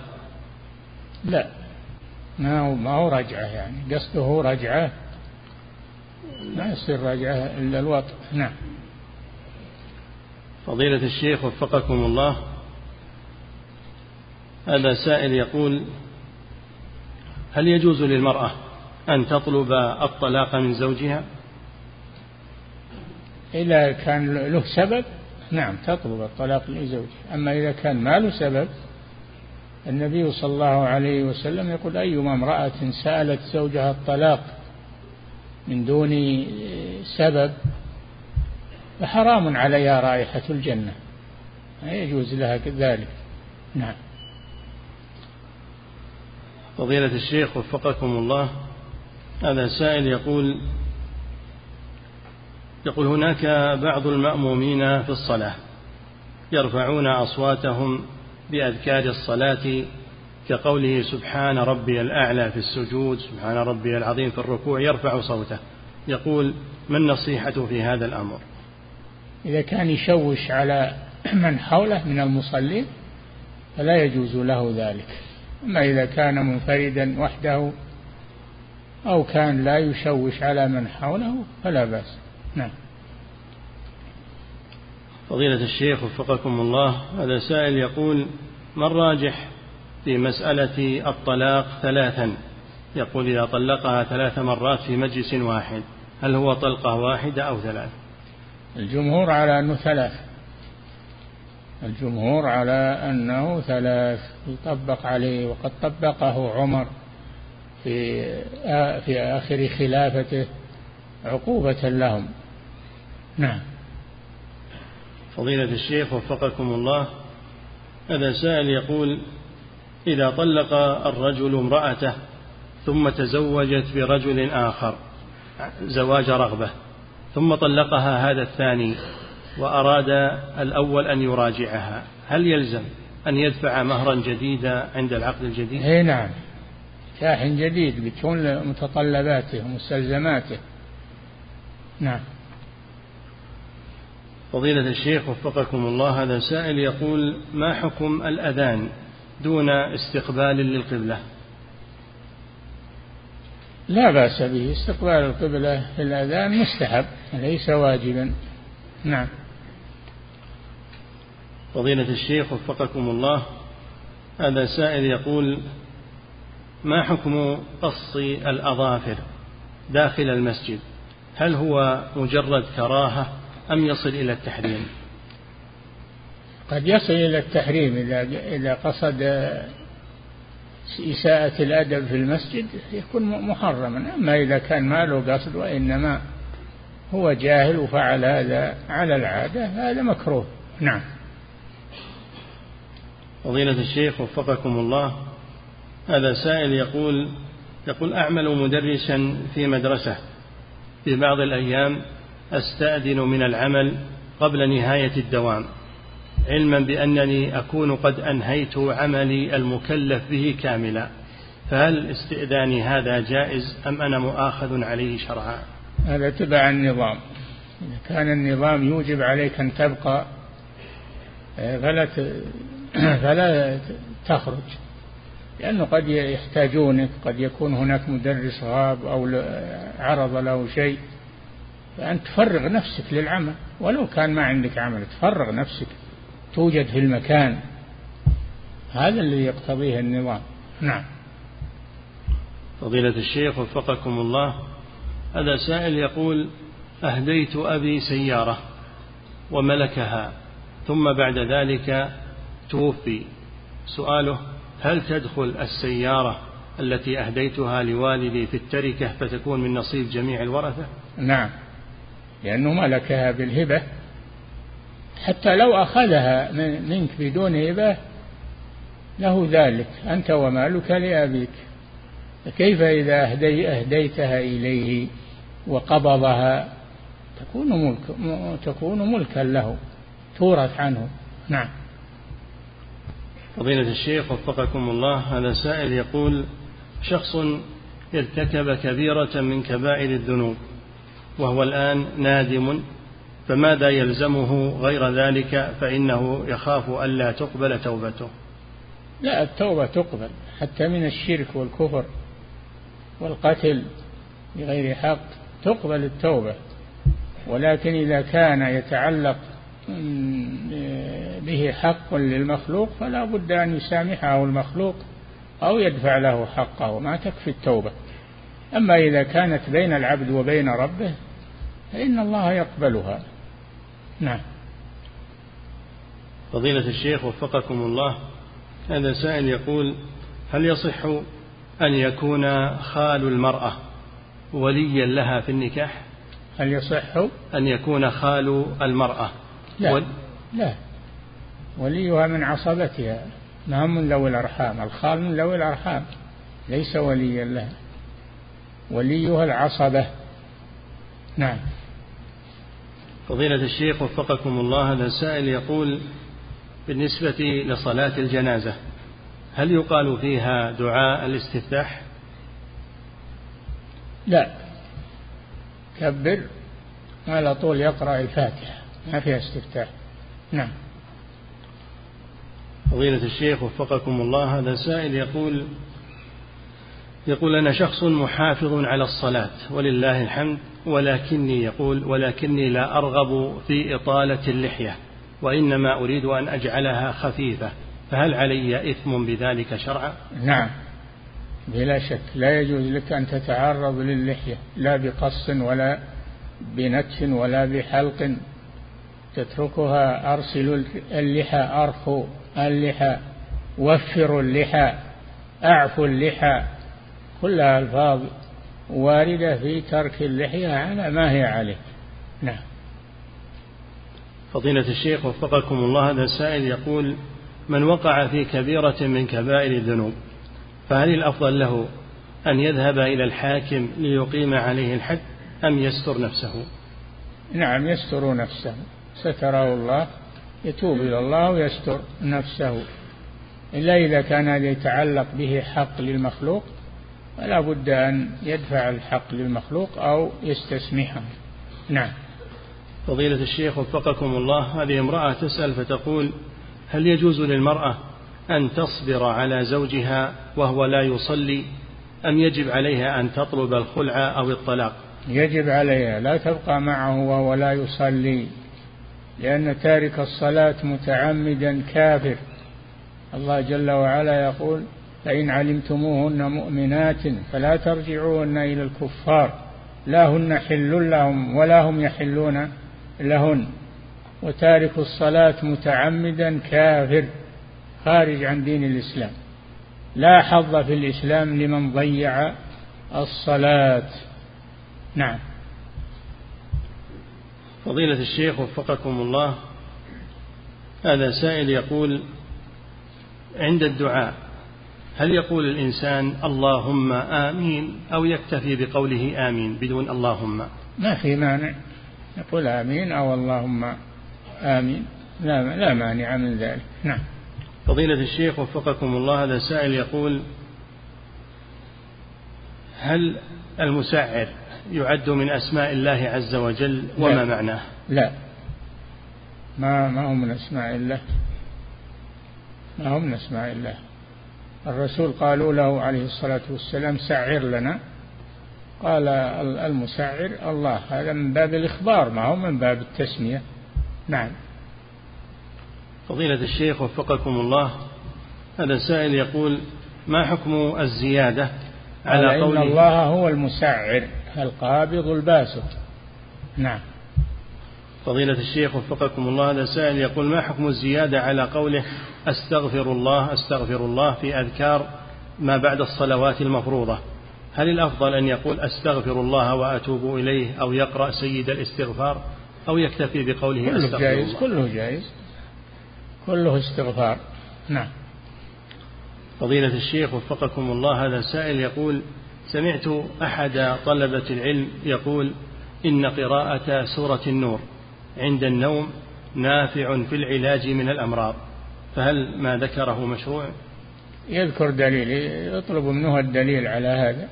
لا. ما هو ما هو رجعة يعني. قصده رجعة ما يصير رجعة إلا الوطء نعم. فضيلة الشيخ وفقكم الله. هذا سائل يقول هل يجوز للمرأة أن تطلب الطلاق من زوجها؟ إذا كان له سبب نعم تطلب الطلاق لزوجها أما إذا كان ما له سبب النبي صلى الله عليه وسلم يقول أيما امرأة سألت زوجها الطلاق من دون سبب فحرام عليها رائحة الجنة. لا يجوز لها ذلك نعم. فضيلة الشيخ وفقكم الله هذا سائل يقول يقول هناك بعض المأمومين في الصلاة يرفعون أصواتهم بأذكار الصلاة كقوله سبحان ربي الأعلى في السجود سبحان ربي العظيم في الركوع يرفع صوته. يقول ما النصيحة في هذا الأمر؟ إذا كان يشوش على من حوله من المصلين فلا يجوز له ذلك. أما إذا كان منفردا وحده أو كان لا يشوش على من حوله فلا بأس. نعم. فضيلة الشيخ وفقكم الله هذا سائل يقول ما الراجح في مسألة الطلاق ثلاثا؟ يقول إذا طلقها ثلاث مرات في مجلس واحد هل هو طلقة واحدة أو ثلاث الجمهور على أنه ثلاث. الجمهور على أنه ثلاث. يطبق عليه وقد طبقه عمر في في آخر خلافته عقوبة لهم. نعم. فضيلة الشيخ وفقكم الله هذا سائل يقول إذا طلق الرجل امرأته ثم تزوجت برجل آخر زواج رغبة ثم طلقها هذا الثاني وأراد الأول أن يراجعها هل يلزم أن يدفع مهرا جديدا عند العقد الجديد؟ اي نعم. نكاح جديد بكل متطلباته ومستلزماته نعم. فضيلة الشيخ وفقكم الله هذا سائل يقول ما حكم الأذان دون استقبال للقبلة؟ لا بأس به استقبال القبلة في الأذان مستحب ليس واجبا. نعم. فضيلة الشيخ وفقكم الله هذا سائل يقول ما حكم قص الأظافر داخل المسجد؟ هل هو مجرد كراهة أم يصل إلى التحريم؟ قد يصل إلى التحريم إذا إذا قصد إساءة الأدب في المسجد يكون محرما. أما إذا كان ما له قصد وإنما هو جاهل وفعل هذا على العادة هذا مكروه. نعم. فضيلة الشيخ وفقكم الله هذا سائل يقول يقول أعمل مدرسا في مدرسة في بعض الأيام أستأذن من العمل قبل نهاية الدوام علما بأنني أكون قد أنهيت عملي المكلف به كاملا فهل استئذاني هذا جائز أم أنا مؤاخذ عليه شرعا؟ هذا تبع النظام. إذا كان النظام يوجب عليك أن تبقى فلا فلا تخرج لأنه قد يحتاجونك قد يكون هناك مدرس غاب أو عرض له شيء. فأنت تفرغ نفسك للعمل. ولو كان ما عندك عمل تفرغ نفسك. توجد في المكان. هذا الذي يقتضيه النظام. نعم. فضيلة الشيخ وفقكم الله. هذا سائل يقول أهديت أبي سيارة وملكها ثم بعد ذلك توفي. سؤاله هل تدخل السيارة التي أهديتها لوالدي في التركة فتكون من نصيب جميع الورثة؟ نعم. لأنه ملكها بالهبة. حتى لو أخذها منك بدون هبة له ذلك. أنت ومالك لأبيك. فكيف إذا أهدي أهديتها إليه وقبضها تكون ملك تكون ملكا له تورث عنه. نعم. فضيلة الشيخ وفقكم الله هذا سائل يقول شخص ارتكب كبيرة من كبائر الذنوب. وهو الآن نادم فماذا يلزمه غير ذلك فإنه يخاف ألا تقبل توبته. لا التوبة تقبل حتى من الشرك والكفر والقتل بغير حق تقبل التوبة. ولكن إذا كان يتعلق به حق للمخلوق فلا بد أن يسامحه المخلوق أو يدفع له حقه ما تكفي التوبة. أما إذا كانت بين العبد وبين ربه فإن الله يقبلها. نعم. فضيلة الشيخ وفقكم الله هذا سائل يقول هل يصح أن يكون خال المرأة وليا لها في النكاح؟ هل يصح؟ أن يكون خال المرأة. لا. ول... لا. وليها من عصبتها. ما من ذوي الأرحام؟ الخال من ذوي الأرحام. ليس وليا لها. وليها العصبة. نعم. فضيلة الشيخ وفقكم الله هذا سائل يقول بالنسبة لصلاة الجنازة هل يقال فيها دعاء الاستفتاح؟ لا. كبر على طول يقرأ الفاتحة ما فيها استفتاح. نعم. فضيلة الشيخ وفقكم الله هذا سائل يقول يقول أنا شخص محافظ على الصلاة ولله الحمد ولكني يقول ولكني لا أرغب في إطالة اللحية وإنما أريد أن أجعلها خفيفة فهل علي إثم بذلك شرعا؟ نعم بلا شك. لا يجوز لك أن تتعرض للحية لا بقص ولا بنتش ولا بحلق. تتركها أرسل اللحى أرخوا اللحى وفروا اللحى أعفوا اللحى. كلها ألفاظ واردة في ترك اللحية على ما هي عليه. نعم. فضيلة الشيخ وفقكم الله هذا السائل يقول من وقع في كبيرة من كبائر الذنوب فهل الأفضل له أن يذهب إلى الحاكم ليقيم عليه الحد أم يستر نفسه؟ نعم يستر نفسه. ستره الله يتوب إلى الله ويستر نفسه. إلا إذا كان هذا يتعلق به حق للمخلوق فلا بد أن يدفع الحق للمخلوق أو يستسمحه. نعم. فضيلة الشيخ وفقكم الله هذه امرأة تسأل فتقول هل يجوز للمرأة أن تصبر على زوجها وهو لا يصلي؟ أم يجب عليها أن تطلب الخلع أو الطلاق؟ يجب عليها. لا تبقى معه وهو لا يصلي لأن تارك الصلاة متعمدا كافر. الله جل وعلا يقول فإن علمتموهن مؤمنات فلا ترجعوهن إلى الكفار. لا هن حل لهم ولا هم يحلون لهن. وتارك الصلاة متعمدا كافر خارج عن دين الإسلام. لا حظ في الإسلام لمن ضيع الصلاة. نعم. فضيلة الشيخ وفقكم الله هذا سائل يقول عند الدعاء هل يقول الإنسان اللهم آمين أو يكتفي بقوله آمين بدون اللهم؟ ما في مانع. يقول آمين أو اللهم آمين. لا, لا مانع من ذلك. نعم. فضيلة الشيخ وفقكم الله هذا سائل يقول هل المسعر يعد من أسماء الله عز وجل وما لا. معناه؟ لا. ما ما هو من أسماء الله؟ ما هو من أسماء الله؟ الرسول قالوا له عليه الصلاة والسلام سعر لنا. قال المسعر الله هذا من باب الإخبار ما هو من باب التسمية. نعم. فضيلة الشيخ وفقكم الله هذا سائل يقول ما حكم الزيادة على قول إن الله هو المسعر القابض الباسط. نعم. فضيلة الشيخ وفقكم الله هذا سائل يقول ما حكم الزيادة على قوله أستغفر الله أستغفر الله في أذكار ما بعد الصلوات المفروضة؟ هل الأفضل أن يقول أستغفر الله وأتوب إليه أو يقرأ سيد الاستغفار أو يكتفي بقوله كله أستغفر جائز الله؟ كله جائز. كله استغفار. نعم. فضيلة الشيخ وفقكم الله هذا سائل يقول سمعت أحد طلبة العلم يقول إن قراءة سورة النور عند النوم نافع في العلاج من الأمراض. فهل ما ذكره مشروع؟ يذكر دليل يطلب منه الدليل على هذا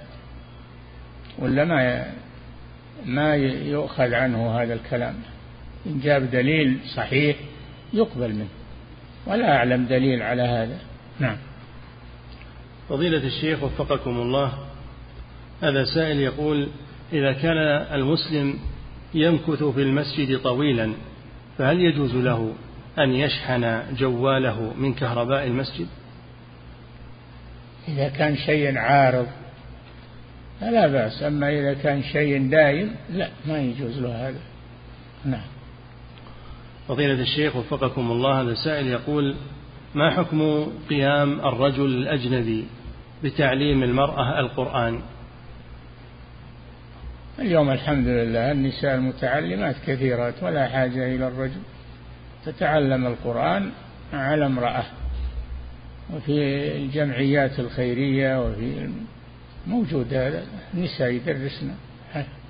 ولا ما ما يؤخذ عنه هذا الكلام؟ إن جاب دليل صحيح يقبل منه ولا أعلم دليل على هذا. نعم. فضيلة الشيخ وفقكم الله هذا سائل يقول إذا كان المسلم يمكث في المسجد طويلا فهل يجوز له أن يشحن جواله من كهرباء المسجد؟ إذا كان شيء عارض فلا بأس. أما إذا كان شيء دائم لا ما يجوز له هذا. نعم. فضيلة الشيخ وفقكم الله هذا سائل يقول ما حكم قيام الرجل الأجنبي بتعليم المرأة القرآن؟ اليوم الحمد لله النساء المتعلمات كثيرات ولا حاجة إلى الرجل. تتعلم القرآن على امرأة. وفي الجمعيات الخيرية وفي موجود هذا النساء يدرسن.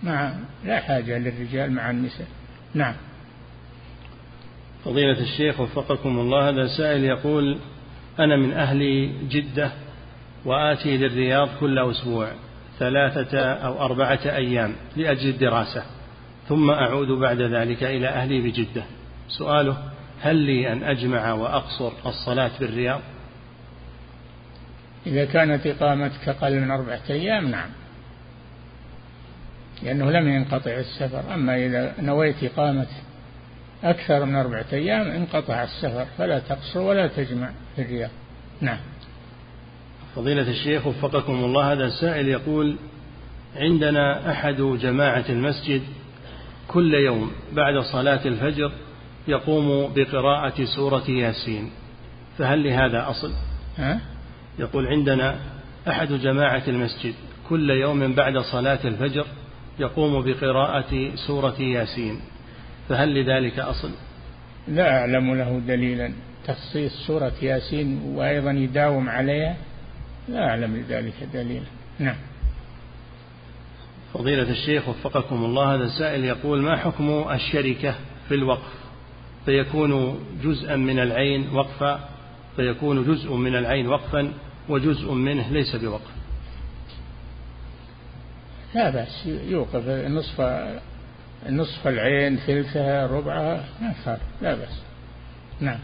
مع لا حاجة للرجال مع النساء. نعم. فضيلة الشيخ وفقكم الله هذا سائل يقول أنا من أهل جدة وآتي للرياض كل أسبوع. ثلاثة أو أربعة أيام لأجل الدراسة ثم أعود بعد ذلك إلى أهلي بجدة. سؤاله هل لي أن أجمع وأقصر الصلاة بالرياض؟ إذا كانت إقامتك أقل من أربعة أيام نعم. لأنه لم ينقطع السفر أما إذا نويت إقامة أكثر من أربعة أيام انقطع السفر فلا تقصر ولا تجمع في الرياض. نعم. فضيلة الشيخ وفقكم الله هذا سائل يقول عندنا أحد جماعة المسجد كل يوم بعد صلاة الفجر يقوم بقراءة سورة ياسين فهل لهذا أصل؟ ها؟ يقول عندنا أحد جماعة المسجد كل يوم بعد صلاة الفجر يقوم بقراءة سورة ياسين فهل لذلك أصل؟ لا أعلم له دليلا تخصيص سورة ياسين وأيضا يداوم عليها لا أعلم لذلك دليلا نعم. فضيلة الشيخ وفقكم الله هذا السائل يقول ما حكم الشركة في الوقف؟ فيكون جزءا من العين وقفا فيكون جزء من العين وقفا وجزء منه ليس بوقف. لا بأس يوقف. نصف نصف العين ثلثها ربعها ما صار. لا بأس. نعم.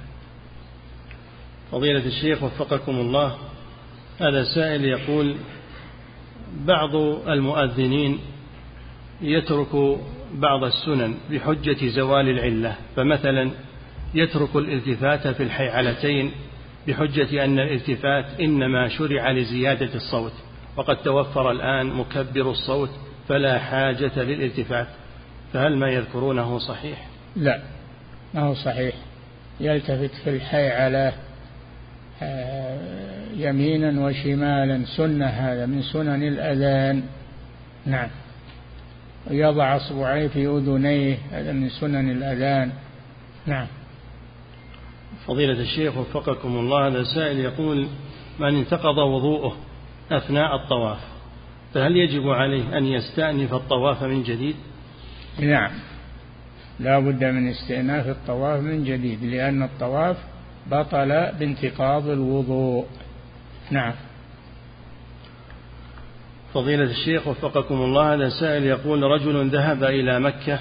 فضيلة الشيخ وفقكم الله هذا سائل يقول بعض المؤذنين يترك بعض السنن بحجة زوال العلة فمثلا يترك الالتفات في الحيعلتين بحجة أن الالتفات إنما شرع لزيادة الصوت وقد توفر الآن مكبر الصوت فلا حاجة للالتفات فهل ما يذكرونه صحيح؟ لا ما هو صحيح. يلتفت في الحي على آه، يمينا وشمالا. سنة هذا من سنن الأذان. نعم. ويضع أصبعيه في أذنيه هذا من سنن الأذان. نعم. فضيلة الشيخ وفقكم الله هذا سائل يقول من انتقض وضوءه أثناء الطواف؟ فهل يجب عليه أن يستأنف الطواف من جديد؟ نعم. لا بد من استئناف الطواف من جديد لأن الطواف بطل بانتقاض الوضوء. نعم. فضيلة الشيخ وفقكم الله هذا سائل يقول رجل ذهب إلى مكة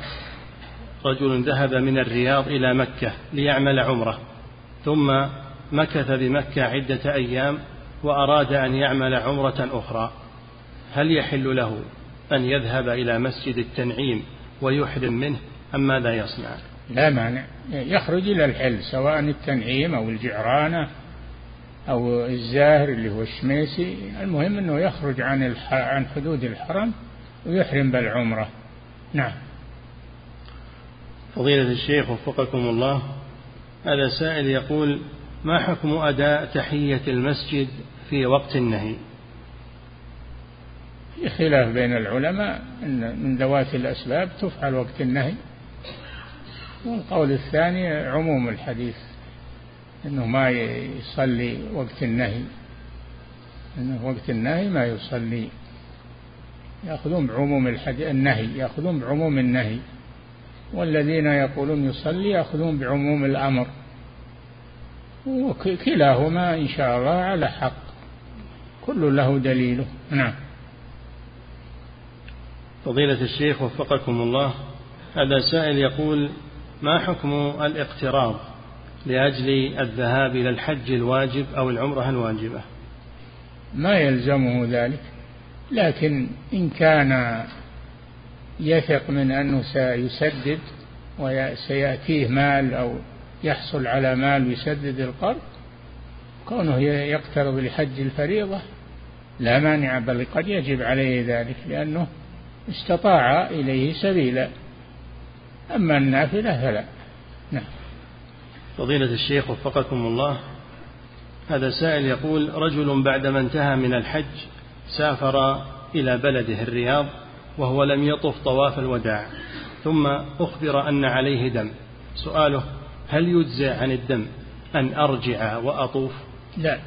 رجل ذهب من الرياض إلى مكة ليعمل عمرة ثم مكث بمكة عدة أيام وأراد أن يعمل عمرة أخرى. هل يحل له أن يذهب إلى مسجد التنعيم ويحرم منه أم ماذا يصنع؟ لا مانع يخرج إلى الحل سواء التنعيم أو الجعرانة أو الزاهر اللي هو الشميسي المهم أنه يخرج عن عن حدود الحرم ويحرم بالعمرة. نعم. فضيلة الشيخ وفقكم الله هذا سائل يقول ما حكم أداء تحية المسجد في وقت النهي؟ في خلاف بين العلماء أن من ذوات الأسباب تفعل وقت النهي. والقول الثاني عموم الحديث. أنه ما يصلي وقت النهي. أنه وقت النهي ما يصلي. يأخذون بعموم الحديث النهي يأخذون بعموم النهي. والذين يقولون يصلي يأخذون بعموم الأمر. وكلاهما إن شاء الله على حق. كل له دليله. نعم. فضيلة الشيخ وفقكم الله. هذا سائل يقول ما حكم الاقتراض لأجل الذهاب إلى الحج الواجب أو العمرة الواجبة. ما يلزمه ذلك لكن إن كان يثق من أنه سيسدد وسيأتيه مال أو يحصل على مال يسدد القرض كونه يقترض لحج الفريضة لا مانع بل قد يجب عليه ذلك لأنه استطاع إليه سبيلا. أما النافلة فلا. نعم. فضيلة الشيخ وفقكم الله هذا سائل يقول رجل بعدما انتهى من الحج سافر إلى بلده الرياض وهو لم يطف طواف الوداع ثم أخبر أن عليه دم. سؤاله هل يجزى عن الدم أن أرجع وأطوف؟ لا.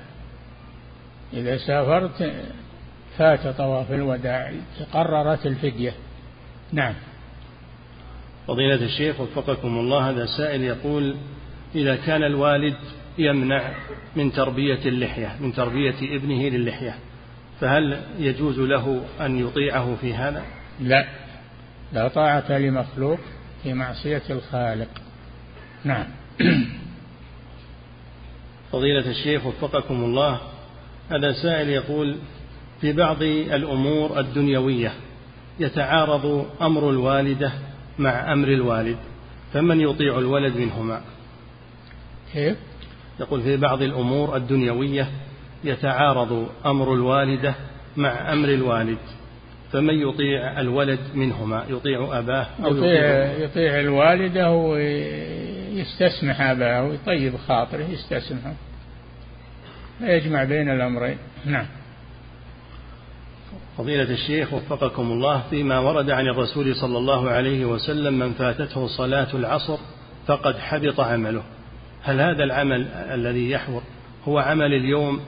إذا سافرت فات طواف الوداع تقررت الفدية. نعم. فضيلة الشيخ وفقكم الله هذا سائل يقول إذا كان الوالد يمنع من تربية اللحية من تربية ابنه للحية فهل يجوز له أن يطيعه في هذا؟ لا. لا طاعة لمخلوق في معصية الخالق. نعم. فضيلة الشيخ وفقكم الله هذا سائل يقول في بعض الأمور الدنيوية يتعارض أمر الوالدة مع أمر الوالد فمن يطيع الولد منهما؟ كيف؟ يقول في بعض الأمور الدنيوية يتعارض أمر الوالدة مع أمر الوالد فمن يطيع الولد منهما يطيع أباه أو يطيع, يطيع الوالدة ويستسمح أباه ويطيب خاطره يستسمحه. يجمع بين الأمرين. نعم. فضيلة الشيخ وفقكم الله فيما ورد عن الرسول صلى الله عليه وسلم من فاتته صلاة العصر فقد حبط عمله. هل هذا العمل الذي يحضر هو عمل اليوم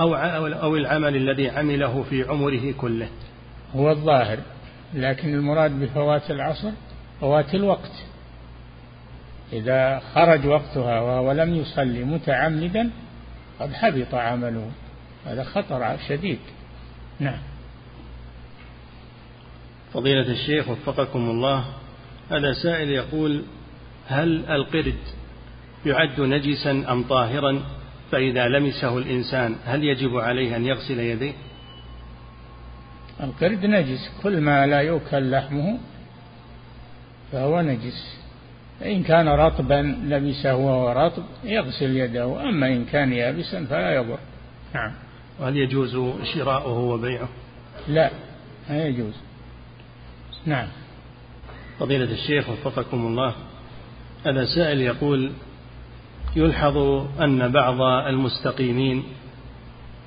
أو أو العمل الذي عمله في عمره كله؟ هو الظاهر لكن المراد بفوات العصر فوات الوقت. إذا خرج وقتها وهو لم يصلي متعمدا قد حبط عمله. هذا خطر شديد. نعم. فضيلة الشيخ وفقكم الله هذا سائل يقول هل القرد يعد نجسا أم طاهرا؟ فإذا لمسه الإنسان هل يجب عليه أن يغسل يديه؟ القرد نجس كل ما لا يؤكل لحمه فهو نجس. إن كان رطبا لبسه وهو رطب يغسل يده أما إن كان يابسا فلا يضر. نعم. وهل يجوز شراؤه وبيعه؟ لا لا يجوز. نعم. فضيلة الشيخ وفقكم الله. هذا سائل يقول يلحظ أن بعض المستقيمين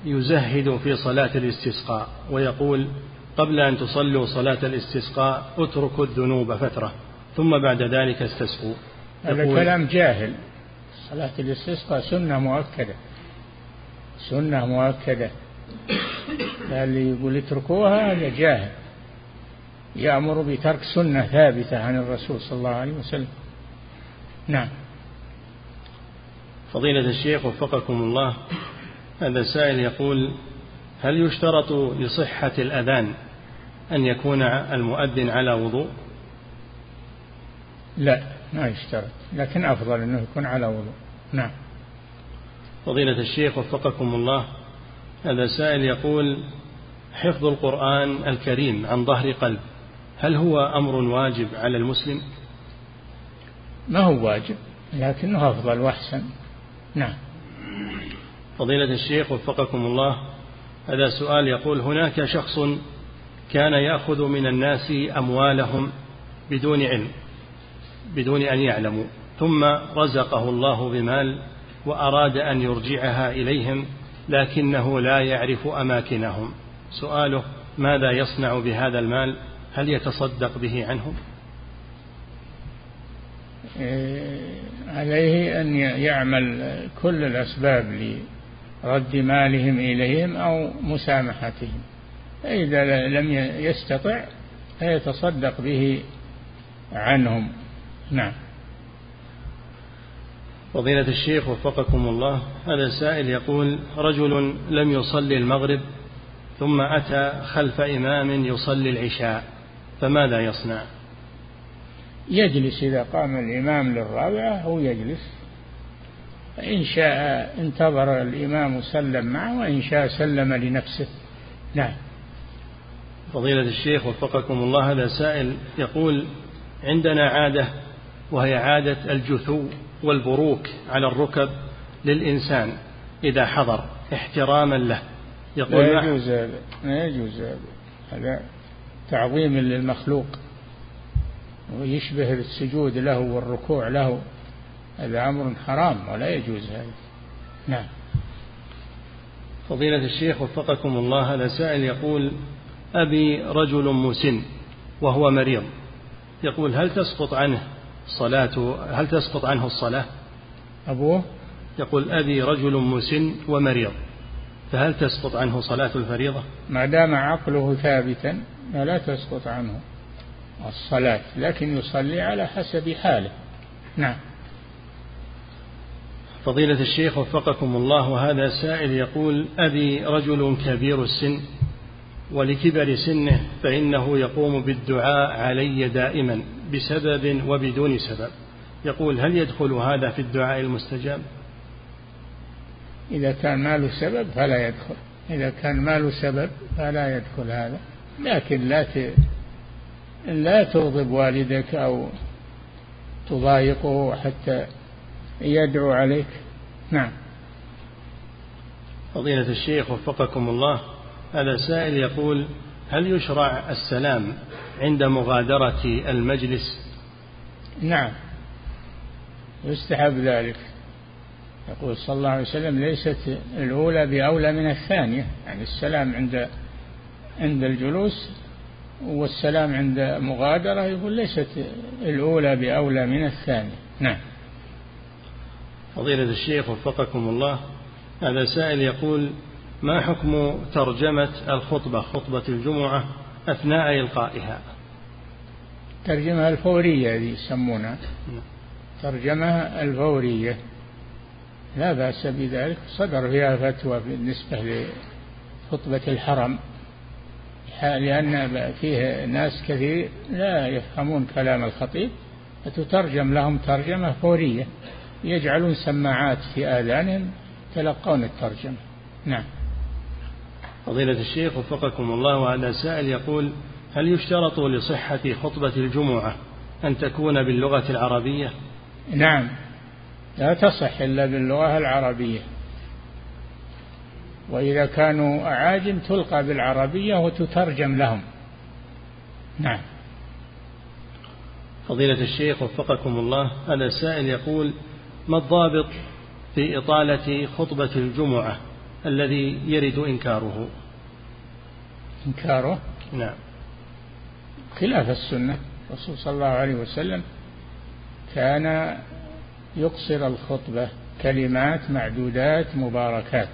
يزهد في صلاة الاستسقاء ويقول قبل أن تصلوا صلاة الاستسقاء اتركوا الذنوب فترة ثم بعد ذلك استسقوا. هذا كلام جاهل. صلاة الاستسقاء سنة مؤكدة. سنة مؤكدة. اللي يقول اتركوها؟ هذا جاهل. يأمر بترك سنة ثابتة عن الرسول صلى الله عليه وسلم. نعم. فضيلة الشيخ وفقكم الله هذا سائل يقول هل يشترط لصحة الأذان أن يكون المؤذن على وضوء؟ لا ما يشترط لكن أفضل أنه يكون على وضوء. نعم. فضيلة الشيخ وفقكم الله هذا سائل يقول حفظ القرآن الكريم عن ظهر قلب هل هو أمر واجب على المسلم؟ ما هو واجب لكنه أفضل وأحسن. نعم. فضيلة الشيخ وفقكم الله هذا سؤال يقول هناك شخص كان يأخذ من الناس أموالهم بدون علم بدون أن يعلموا ثم رزقه الله بمال وأراد أن يرجعها إليهم لكنه لا يعرف أماكنهم. سؤاله ماذا يصنع بهذا المال؟ هل يتصدق به عنهم؟ عليه أن يعمل كل الأسباب لرد مالهم إليهم أو مسامحتهم. فإذا لم يستطع فيتصدق به عنهم. نعم. فضيلة الشيخ وفقكم الله هذا سائل يقول رجل لم يصلي المغرب ثم أتى خلف إمام يصلي العشاء فماذا يصنع؟ يجلس إذا قام الإمام للرابعة هو يجلس. إن شاء انتظر الإمام وسلم معه وإن شاء سلم لنفسه. نعم. فضيلة الشيخ وفقكم الله هذا سائل يقول عندنا عادة وهي عادة الجثو والبروك على الركب للإنسان إذا حضر احتراما له. يقول لا يجوز هذا لا يجوز هذا. هذا تعظيم للمخلوق. ويشبه السجود له والركوع له. هذا أمر حرام ولا يجوز هذا. نعم. فضيلة الشيخ وفقكم الله هذا سائل يقول أبي رجل مسن وهو مريض. يقول هل تسقط عنه صلاته هل تسقط عنه الصلاة؟ أبوه؟ يقول أبي رجل مسن ومريض. فهل تسقط عنه صلاة الفريضة؟ ما دام عقله ثابتا لا تسقط عنه. الصلاة لكن يصلي على حسب حاله. نعم. فضيلة الشيخ وفقكم الله وهذا سائل يقول أبي رجل كبير السن ولكبر سنه فإنه يقوم بالدعاء علي دائما بسبب وبدون سبب. يقول هل يدخل هذا في الدعاء المستجاب؟ إذا كان ما له سبب فلا يدخل. إذا كان ما له سبب فلا يدخل هذا. لكن لا. لا تغضب والدك أو تضايقه حتى يدعو عليك. نعم. فضيلة الشيخ وفقكم الله هذا سائل يقول هل يشرع السلام عند مغادرة المجلس؟ نعم. يستحب ذلك. يقول صلى الله عليه وسلم ليست الأولى بأولى من الثانية. يعني السلام عند عند الجلوس والسلام عند مغادرة يقول ليست الأولى بأولى من الثانية. نعم. فضيلة الشيخ وفقكم الله هذا سائل يقول ما حكم ترجمة الخطبة خطبة الجمعة أثناء إلقائها؟ ترجمة الفورية هذه يسمونها. ترجمة الفورية. لا بأس بذلك. صدر فيها فتوى بالنسبة لخطبة الحرم. لأن فيه ناس كثير لا يفهمون كلام الخطيب فتترجم لهم ترجمة فورية. يجعلون سماعات في آذانهم تلقون الترجمة. نعم. فضيلة الشيخ وفقكم الله وهذا سائل يقول هل يشترط لصحة خطبة الجمعة أن تكون باللغة العربية؟ نعم. لا تصح إلا باللغة العربية. وإذا كانوا أعاجم تلقى بالعربية وتترجم لهم. نعم. فضيلة الشيخ وفقكم الله هذا سائل يقول ما الضابط في إطالة خطبة الجمعة الذي يرد إنكاره؟ إنكاره؟ نعم. خلاف السنة. الرسول صلى الله عليه وسلم كان يقصر الخطبة كلمات معدودات مباركات.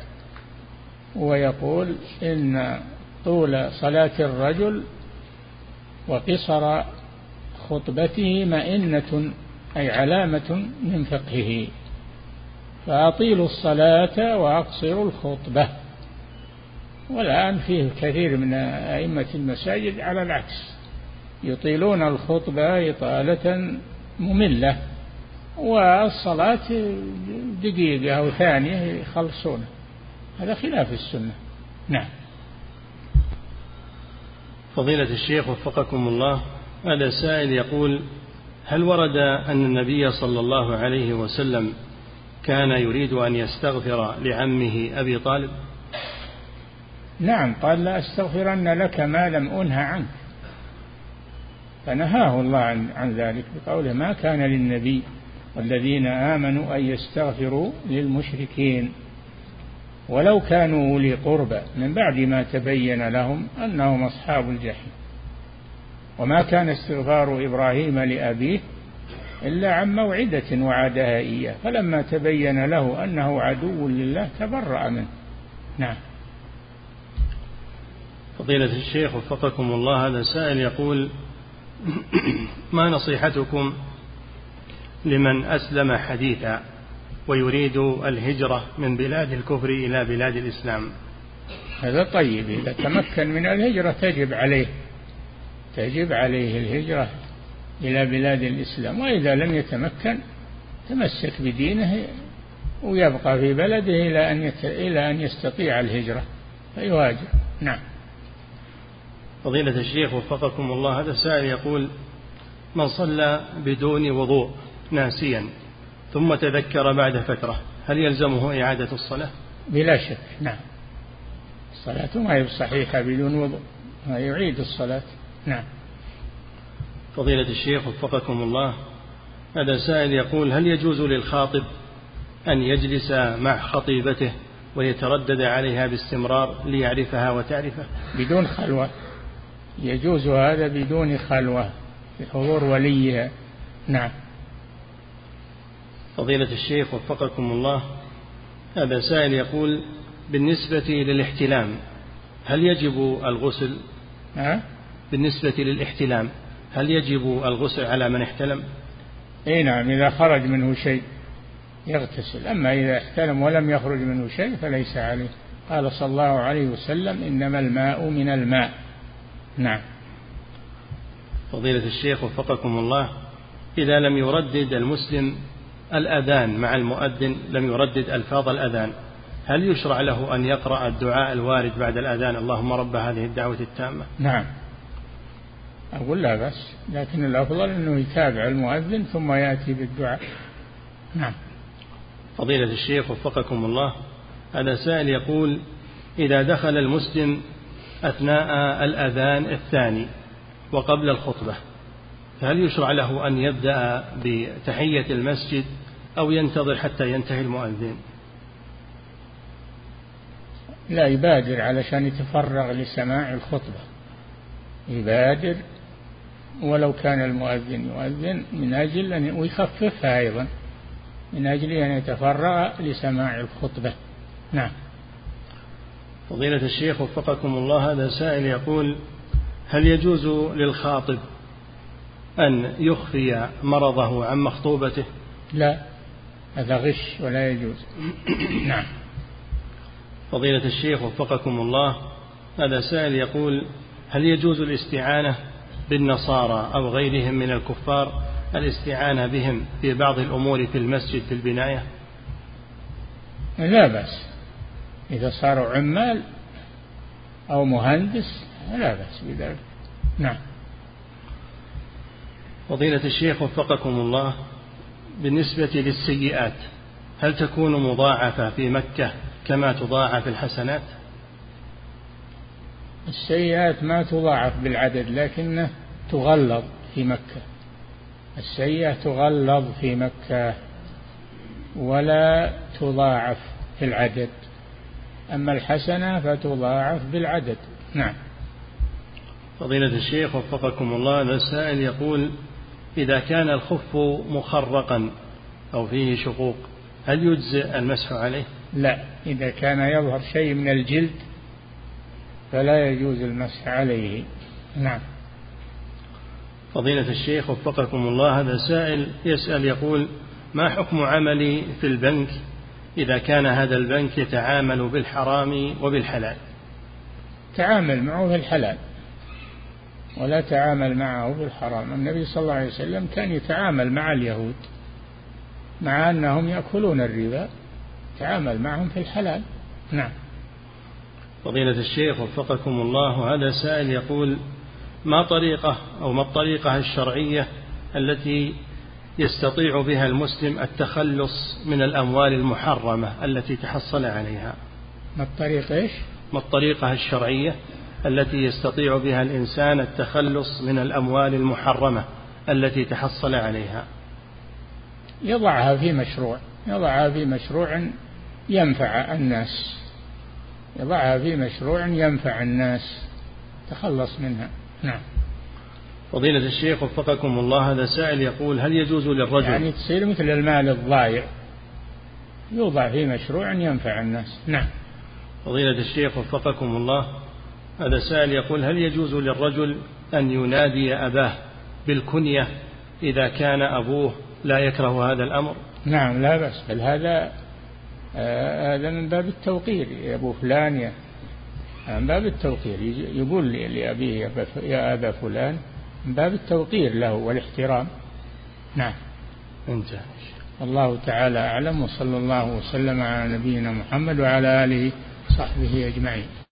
ويقول إن طول صلاة الرجل وقصر خطبته مئنة أي علامة من فقهه. فأطيلوا الصلاة وأقصروا الخطبة. والآن فيه كثير من أئمة المساجد على العكس. يطيلون الخطبة إطالة مملة والصلاة دقيقة أو ثانية يخلصون هذا خلاف السنة. نعم. فضيلة الشيخ وفقكم الله هذا سائل يقول هل ورد أن النبي صلى الله عليه وسلم كان يريد أن يستغفر لعمه أبي طالب؟ نعم قال لا أستغفرن لك ما لم أنه عنك. فنهاه الله عن, عن ذلك بقوله ما كان للنبي والذين آمنوا أن يستغفروا للمشركين. ولو كانوا أولي قربى من بعد ما تبين لهم أنهم أصحاب الجحيم. وما كان استغفار إبراهيم لأبيه إلا عن موعدة وعدها إياه فلما تبين له أنه عدو لله تبرأ منه. نعم. فضيلة الشيخ وفقكم الله هذا سائل يقول ما نصيحتكم لمن أسلم حديثا؟ ويريد الهجرة من بلاد الكفر إلى بلاد الإسلام. هذا طيب. إذا تمكن من الهجرة تجب عليه تجب عليه الهجرة إلى بلاد الإسلام. وإذا لم يتمكن تمسك بدينه ويبقى في بلده إلى أن إلى أن يستطيع الهجرة. فيهاجر نعم. فضيلة الشيخ وفقكم الله هذا سائل يقول من صلى بدون وضوء ناسيا. ثم تذكر بعد فترة هل يلزمه إعادة الصلاة؟ بلا شك نعم. الصلاة ما هي صحيحة بدون وضوء يعيد الصلاة نعم. فضيلة الشيخ وفقكم الله هذا سائل يقول هل يجوز للخاطب أن يجلس مع خطيبته ويتردد عليها باستمرار ليعرفها وتعرفه؟ بدون خلوة. يجوز هذا بدون خلوة بحضور وليها. نعم. فضيلة الشيخ وفقكم الله هذا سائل يقول بالنسبة للاحتلام هل يجب الغسل؟ أه؟ بالنسبة للاحتلام هل يجب الغسل على من احتلم؟ إي نعم إذا خرج منه شيء يغتسل أما إذا احتلم ولم يخرج منه شيء فليس عليه. قال صلى الله عليه وسلم إنما الماء من الماء. نعم. فضيلة الشيخ وفقكم الله إذا لم يردد المسلم الأذان مع المؤذن لم يردد ألفاظ الأذان. هل يشرع له أن يقرأ الدعاء الوارد بعد الأذان؟ اللهم رب هذه الدعوة التامة. نعم. أقول لا بس لكن الأفضل أنه يتابع المؤذن ثم يأتي بالدعاء. نعم. فضيلة الشيخ وفقكم الله هذا سائل يقول إذا دخل المسلم أثناء الأذان الثاني وقبل الخطبة فهل يشرع له أن يبدأ بتحية المسجد أو ينتظر حتى ينتهي المؤذن. لا يبادر علشان يتفرغ لسماع الخطبة. يبادر ولو كان المؤذن يؤذن من أجل أن ويخففها أيضا من أجل أن يتفرغ لسماع الخطبة. نعم. فضيلة الشيخ وفقكم الله هذا سائل يقول هل يجوز للخاطب أن يخفي مرضه عن مخطوبته؟ لا. هذا غش ولا يجوز. نعم. فضيلة الشيخ وفقكم الله هذا سائل يقول هل يجوز الاستعانة بالنصارى أو غيرهم من الكفار؟ الاستعانة بهم في بعض الأمور في المسجد في البناية؟ لا بأس. إذا صاروا عمال أو مهندس لا بأس بذلك. نعم. فضيلة الشيخ وفقكم الله بالنسبة للسيئات هل تكون مضاعفة في مكة كما تضاعف الحسنات؟ السيئات ما تضاعف بالعدد لكنه تغلظ في مكة. السيئة تغلظ في مكة ولا تضاعف في العدد. أما الحسنة فتضاعف بالعدد. نعم. فضيلة الشيخ وفقكم الله هذا السائل يقول إذا كان الخف مخرقا أو فيه شقوق هل يجزئ المسح عليه؟ لا إذا كان يظهر شيء من الجلد فلا يجوز المسح عليه. نعم. فضيلة الشيخ وفقكم الله هذا سائل يسأل يقول ما حكم عملي في البنك إذا كان هذا البنك يتعامل بالحرام وبالحلال؟ تعامل معه في الحلال. ولا تعامل معه بالحرام. النبي صلى الله عليه وسلم كان يتعامل مع اليهود مع أنهم يأكلون الربا تعامل معهم في الحلال. نعم. فضيلة الشيخ وفقكم الله هذا سائل يقول ما طريقة أو ما الطريقة الشرعية التي يستطيع بها المسلم التخلص من الأموال المحرمة التي تحصل عليها؟ ما الطريقة إيش؟ ما الطريقة الشرعية؟ التي يستطيع بها الإنسان التخلص من الأموال المحرمة التي تحصل عليها. يضعها في مشروع يضعها في مشروع ينفع الناس. يضعها في مشروع ينفع الناس. تخلص منها. نعم. فضيلة الشيخ وفقكم الله هذا سائل يقول هل يجوز للرجل يعني تصير مثل المال الضايع؟ يوضع في مشروع ينفع الناس. نعم. فضيلة الشيخ وفقكم الله هذا سائل يقول هل يجوز للرجل أن ينادي أباه بالكنية إذا كان أبوه لا يكره هذا الأمر؟ نعم لا بأس بل هذا آه هذا من باب التوقير. يا أبو فلان يا من باب التوقير. يقول لأبيه يا أبا فلان من باب التوقير له والاحترام. نعم. انتهى. الله تعالى أعلم وصلى الله وسلم على نبينا محمد وعلى آله وصحبه أجمعين.